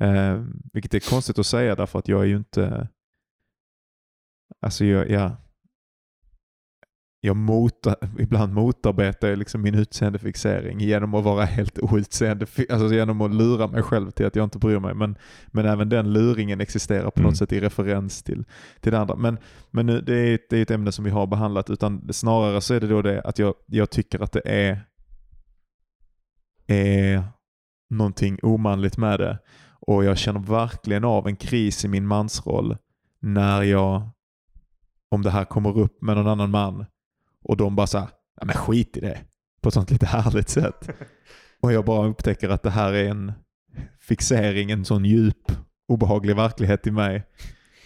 Eh, vilket är konstigt att säga därför att jag är ju inte... Alltså jag, jag, jag motar, ibland motarbetar jag liksom min utseendefixering genom att vara helt outseende, alltså genom att lura mig själv till att jag inte bryr mig. Men, men även den luringen existerar på Mm. något sätt i referens till, till det andra. Men, men nu, det, är, ett- det är ett ämne som vi har behandlat, utan snarare så är det då det att jag, jag tycker att det är, är någonting omanligt med det. Och jag känner verkligen av en kris i min mansroll när jag, om det här kommer upp med någon annan man och de bara såhär, ja men skit i det. På ett sånt lite härligt sätt. Och jag bara upptäcker att det här är en fixering, en sån djup, obehaglig verklighet i mig.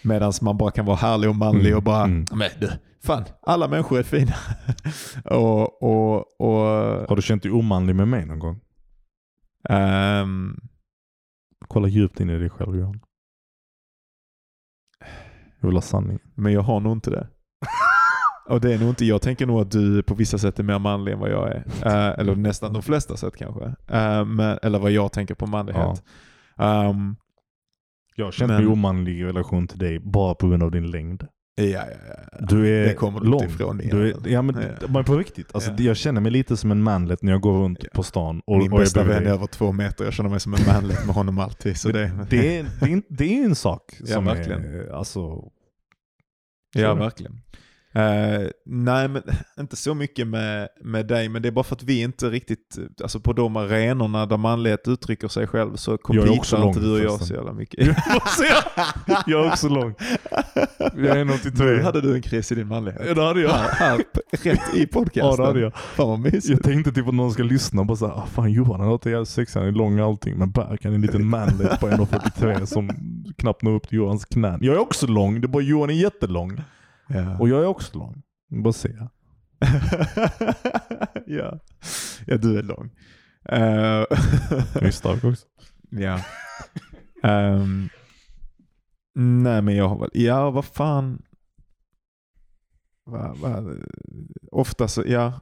Medan man bara kan vara härlig och manlig Mm, och bara, mm. men du, fan, alla människor är fina. och, och, och, Har du känt dig omanlig med mig någon gång? ehm, Kolla djupt in i dig själv Johan. Jag vill ha sanning. Men jag har nog inte det. Och det är nog inte, jag tänker nog att du på vissa sätt är mer manlig än vad jag är. Eh, eller nästan de flesta sätt kanske. Eh, men, eller vad jag tänker på manlighet. Ehm, Jag har känt Men- mig omanlig i relation till dig bara på grund av din längd. Ja, ja, ja. Du är det kommer du lång. inte ifrån. Du är, ja, men, Ja. men på riktigt. Alltså, Ja. Jag känner mig lite som en manlet när jag går runt Ja. på stan. Och, Min och bästa vän är över två meter. Jag känner mig som en manlet med honom alltid. Så det, det, är, det, är, en- det är en sak Ja, som verkligen. är, alltså, Ja, verkligen. Eh, nej, men inte så mycket med, med dig, men det är bara för att vi inte riktigt, alltså på de arenorna där manlighet uttrycker sig själv så kompitar inte du och jag så jävla mycket. jag är också lång. Jag är 1,83. Nu hade du en kris i din manlighet. Ja, det hade jag. Här, rätt i Ja, podcasten. det hade jag. Fan vad mysigt. Jag tänkte typ att någon ska lyssna och bara såhär, ah, fan Johan han låter jävligt sexig, han är lång och allting. Men Berk han är en liten manlet på 1,43 som knappt når upp till Johans knän. Jag är också lång, det är bara Johan är jättelång. Ja. Och jag är också lång. Bara se. ja. ja, du är lång. Jag är stark också. ja. Ehm, nej men jag har väl, ja vad fan. Va, va, ofta så, ja.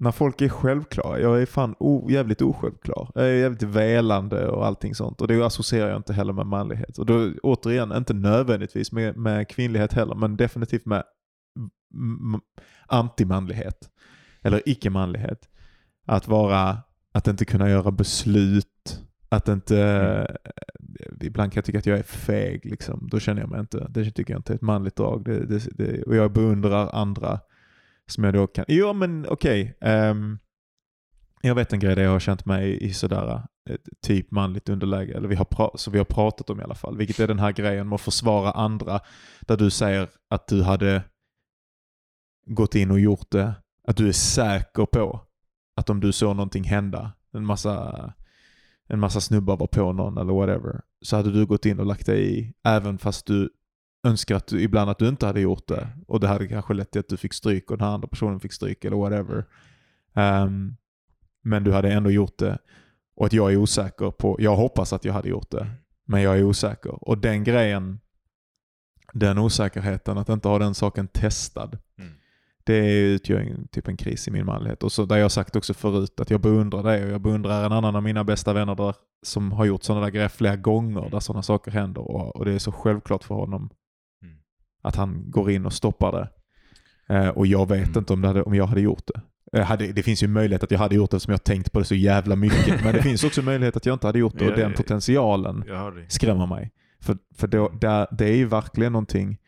När folk är självklara, jag är fan o, jävligt osjälvklar. Jag är jävligt välande och allting sånt. Och det associerar jag inte heller med manlighet. Och då återigen, inte nödvändigtvis med, med kvinnlighet heller, men definitivt med antimanlighet. Eller icke-manlighet. Att vara att inte kunna göra beslut. Att inte... Mm. Ibland kan jag tycka att jag är feg. Liksom. Då känner jag mig inte... Det tycker jag inte är ett manligt drag. Det, det, det, och jag beundrar andra som jag då kan... Jo men okej. ehm, jag vet en grej där jag har känt mig i sådär ett typ manligt underläge. Eller vi har pra- så vi har pratat om i alla fall. Vilket är den här grejen med att försvara andra. Där du säger att du hade gått in och gjort det. Att du är säker på att om du såg någonting hända, en massa, en massa snubbar var på någon eller whatever, så hade du gått in och lagt dig i, även fast du önskar att du, ibland att du inte hade gjort det. Och det hade kanske lett till att du fick stryk och den här andra personen fick stryk eller whatever. Ehm, men du hade ändå gjort det. Och att jag är osäker på, jag hoppas att jag hade gjort det, men jag är osäker. Och den grejen, den osäkerheten, att inte ha den saken testad, Mm. det utgör en, typ en kris i min manlighet. Och så där jag sagt också förut att jag beundrar det och jag beundrar en annan av mina bästa vänner där, som har gjort sådana där grejer flera gånger där sådana saker händer. Och, och det är så självklart för honom. Att han går in och stoppar det. Eh, och jag vet Mm. inte om, hade, om jag hade gjort det. Jag hade, det finns ju möjlighet att jag hade gjort det eftersom jag tänkt på det så jävla mycket. Men det finns också möjlighet att jag inte hade gjort det och den potentialen skrämmer mig. För, för då, där, det är ju verkligen någonting,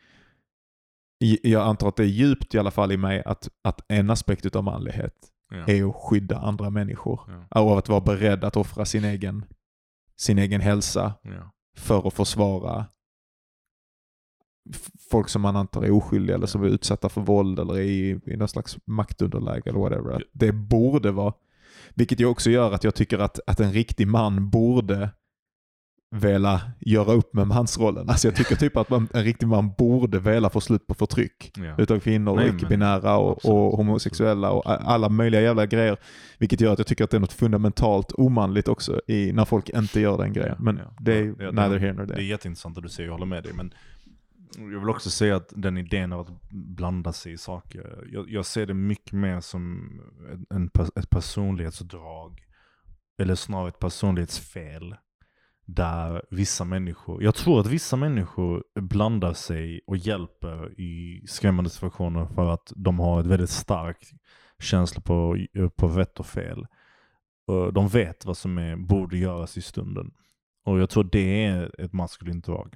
jag antar att det är djupt i alla fall i mig, att, att en aspekt av manlighet Ja. är att skydda andra människor. Ja. Och att vara beredd att offra sin egen, sin egen hälsa Ja. för att försvara folk som man antar är oskyldiga eller som är utsatta för våld eller i, i någon slags maktunderläge eller whatever. Det borde vara, vilket ju också gör att jag tycker att, att en riktig man borde vilja göra upp med mansrollen. Alltså jag tycker typ att man, en riktig man borde vilja få slut på förtryck. Ja. Utav kvinnor, Nej, och icke-binära och, och homosexuella och alla möjliga jävla grejer. Vilket gör att jag tycker att det är något fundamentalt omanligt också i, när folk inte gör den grejen. Men Ja. det är Ja, neither here nor Det är there. jätteintressant att du säger, jag håller med dig. Men jag vill också säga att den idén av att blanda sig i saker, jag, jag ser det mycket mer som en, en, ett personlighetsdrag. Eller snarare ett personlighetsfel. Där vissa människor, jag tror att vissa människor blandar sig och hjälper i skrämmande situationer för att de har ett väldigt starkt känsla på, på rätt och fel. De vet vad som är, borde göras i stunden. Och jag tror det är ett maskulint drag.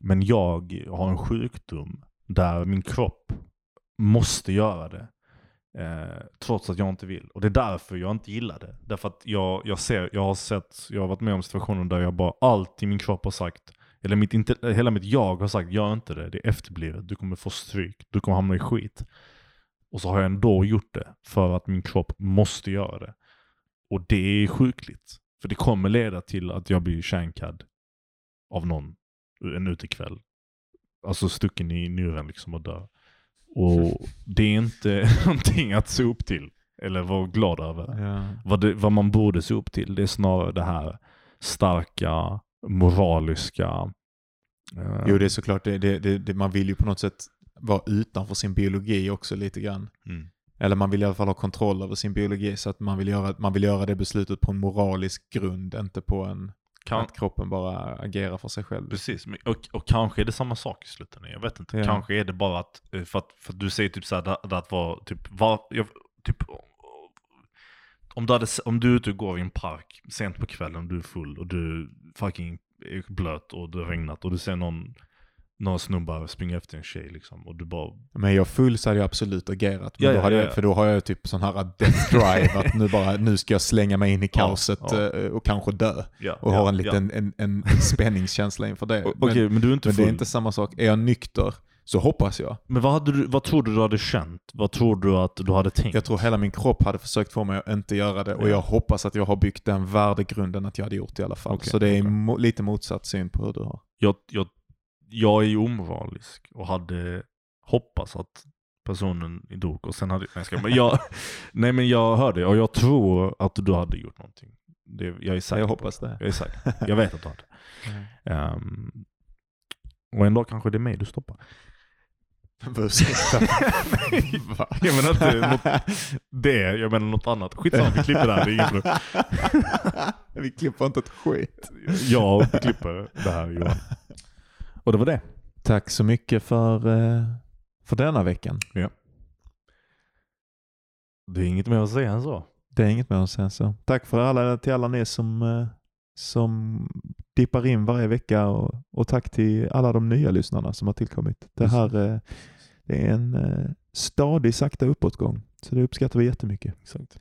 Men jag har en sjukdom där min kropp måste göra det. Eh, trots att jag inte vill. Och det är därför jag inte gillar det. Därför att jag, jag ser, jag har sett, jag har varit med om situationer där jag bara, allt i min kropp har sagt, eller mitt, inte, hela mitt jag har sagt, gör inte det, det är efterblivet, du kommer få stryk, du kommer hamna i skit. Och så har jag ändå gjort det, för att min kropp måste göra det. Och det är sjukligt. För det kommer leda till att jag blir kärnkad av någon en utekväll. Alltså stucken i njuren liksom och dör. Och det är inte någonting att se upp till. Eller vara glad över. Ja. Vad, det, vad man borde se upp till, det är snarare det här starka, moraliska. eh, Jo, det är såklart, det, det, det, det, man vill ju på något sätt vara utanför sin biologi också lite grann. mm, Eller man vill i alla fall ha kontroll över sin biologi så att man vill göra, man vill göra det beslutet på en moralisk grund, inte på en kan, att kroppen bara agerar för sig själv. Precis, och, och kanske är det samma sak i slutändan. Jag vet inte. Ja. Kanske är det bara att, eh, för att, för att du säger typ såhär, det att vara typ, var, jag, typ om du, hade, om du är ute och går i en park sent på kvällen, du är full och du fucking är blöt och det har regnat och du ser någon, några snubbar springa efter en tjej liksom och du bara Men jag full så hade jag absolut agerat. Men Ja, då ja, ja, jag, ja. för då har jag typ sån här death drive att nu, bara, nu ska jag slänga mig in i kaoset eh, och kanske dö. Och har en liten en, en, en spänningskänsla inför det. Men, Okej, men du är inte men full. det är inte samma sak. Är jag nykter så hoppas jag. Men vad, hade du, vad tror du du hade känt? Vad tror du att du hade tänkt? Jag tror hela min kropp hade försökt få mig att inte göra det och Ja. jag hoppas att jag har byggt den värdegrunden att jag hade gjort det i alla fall. Okej, så det är okej. mo- lite motsatt syn på hur du har. jag, jag, jag är ju omoralisk och hade hoppats att personen dog och sen hade, nej, skojar. men jag, nej men jag hörde och jag tror att du hade gjort någonting. Det, jag är säker jag hoppas det. Jag är säker. Jag vet att du hade. Ehm, och en dag kanske det är mig du stoppar. Jag menar inte något, det, jag menar något annat. Skitsamma, vi klipper det här. Det är inget problem. Vi klipper inte ett skit. Jag klipper det här Johan. Och det var det. Tack så mycket för, eh, för denna veckan. Det är inget mer att säga än så. Det är inget mer att säga så. Tack för alla, till alla ni som, eh, som dippar in varje vecka och, och tack till alla de nya lyssnarna som har tillkommit. Det här eh, det är en stadig sakta uppåtgång. Så det uppskattar vi jättemycket. Exakt.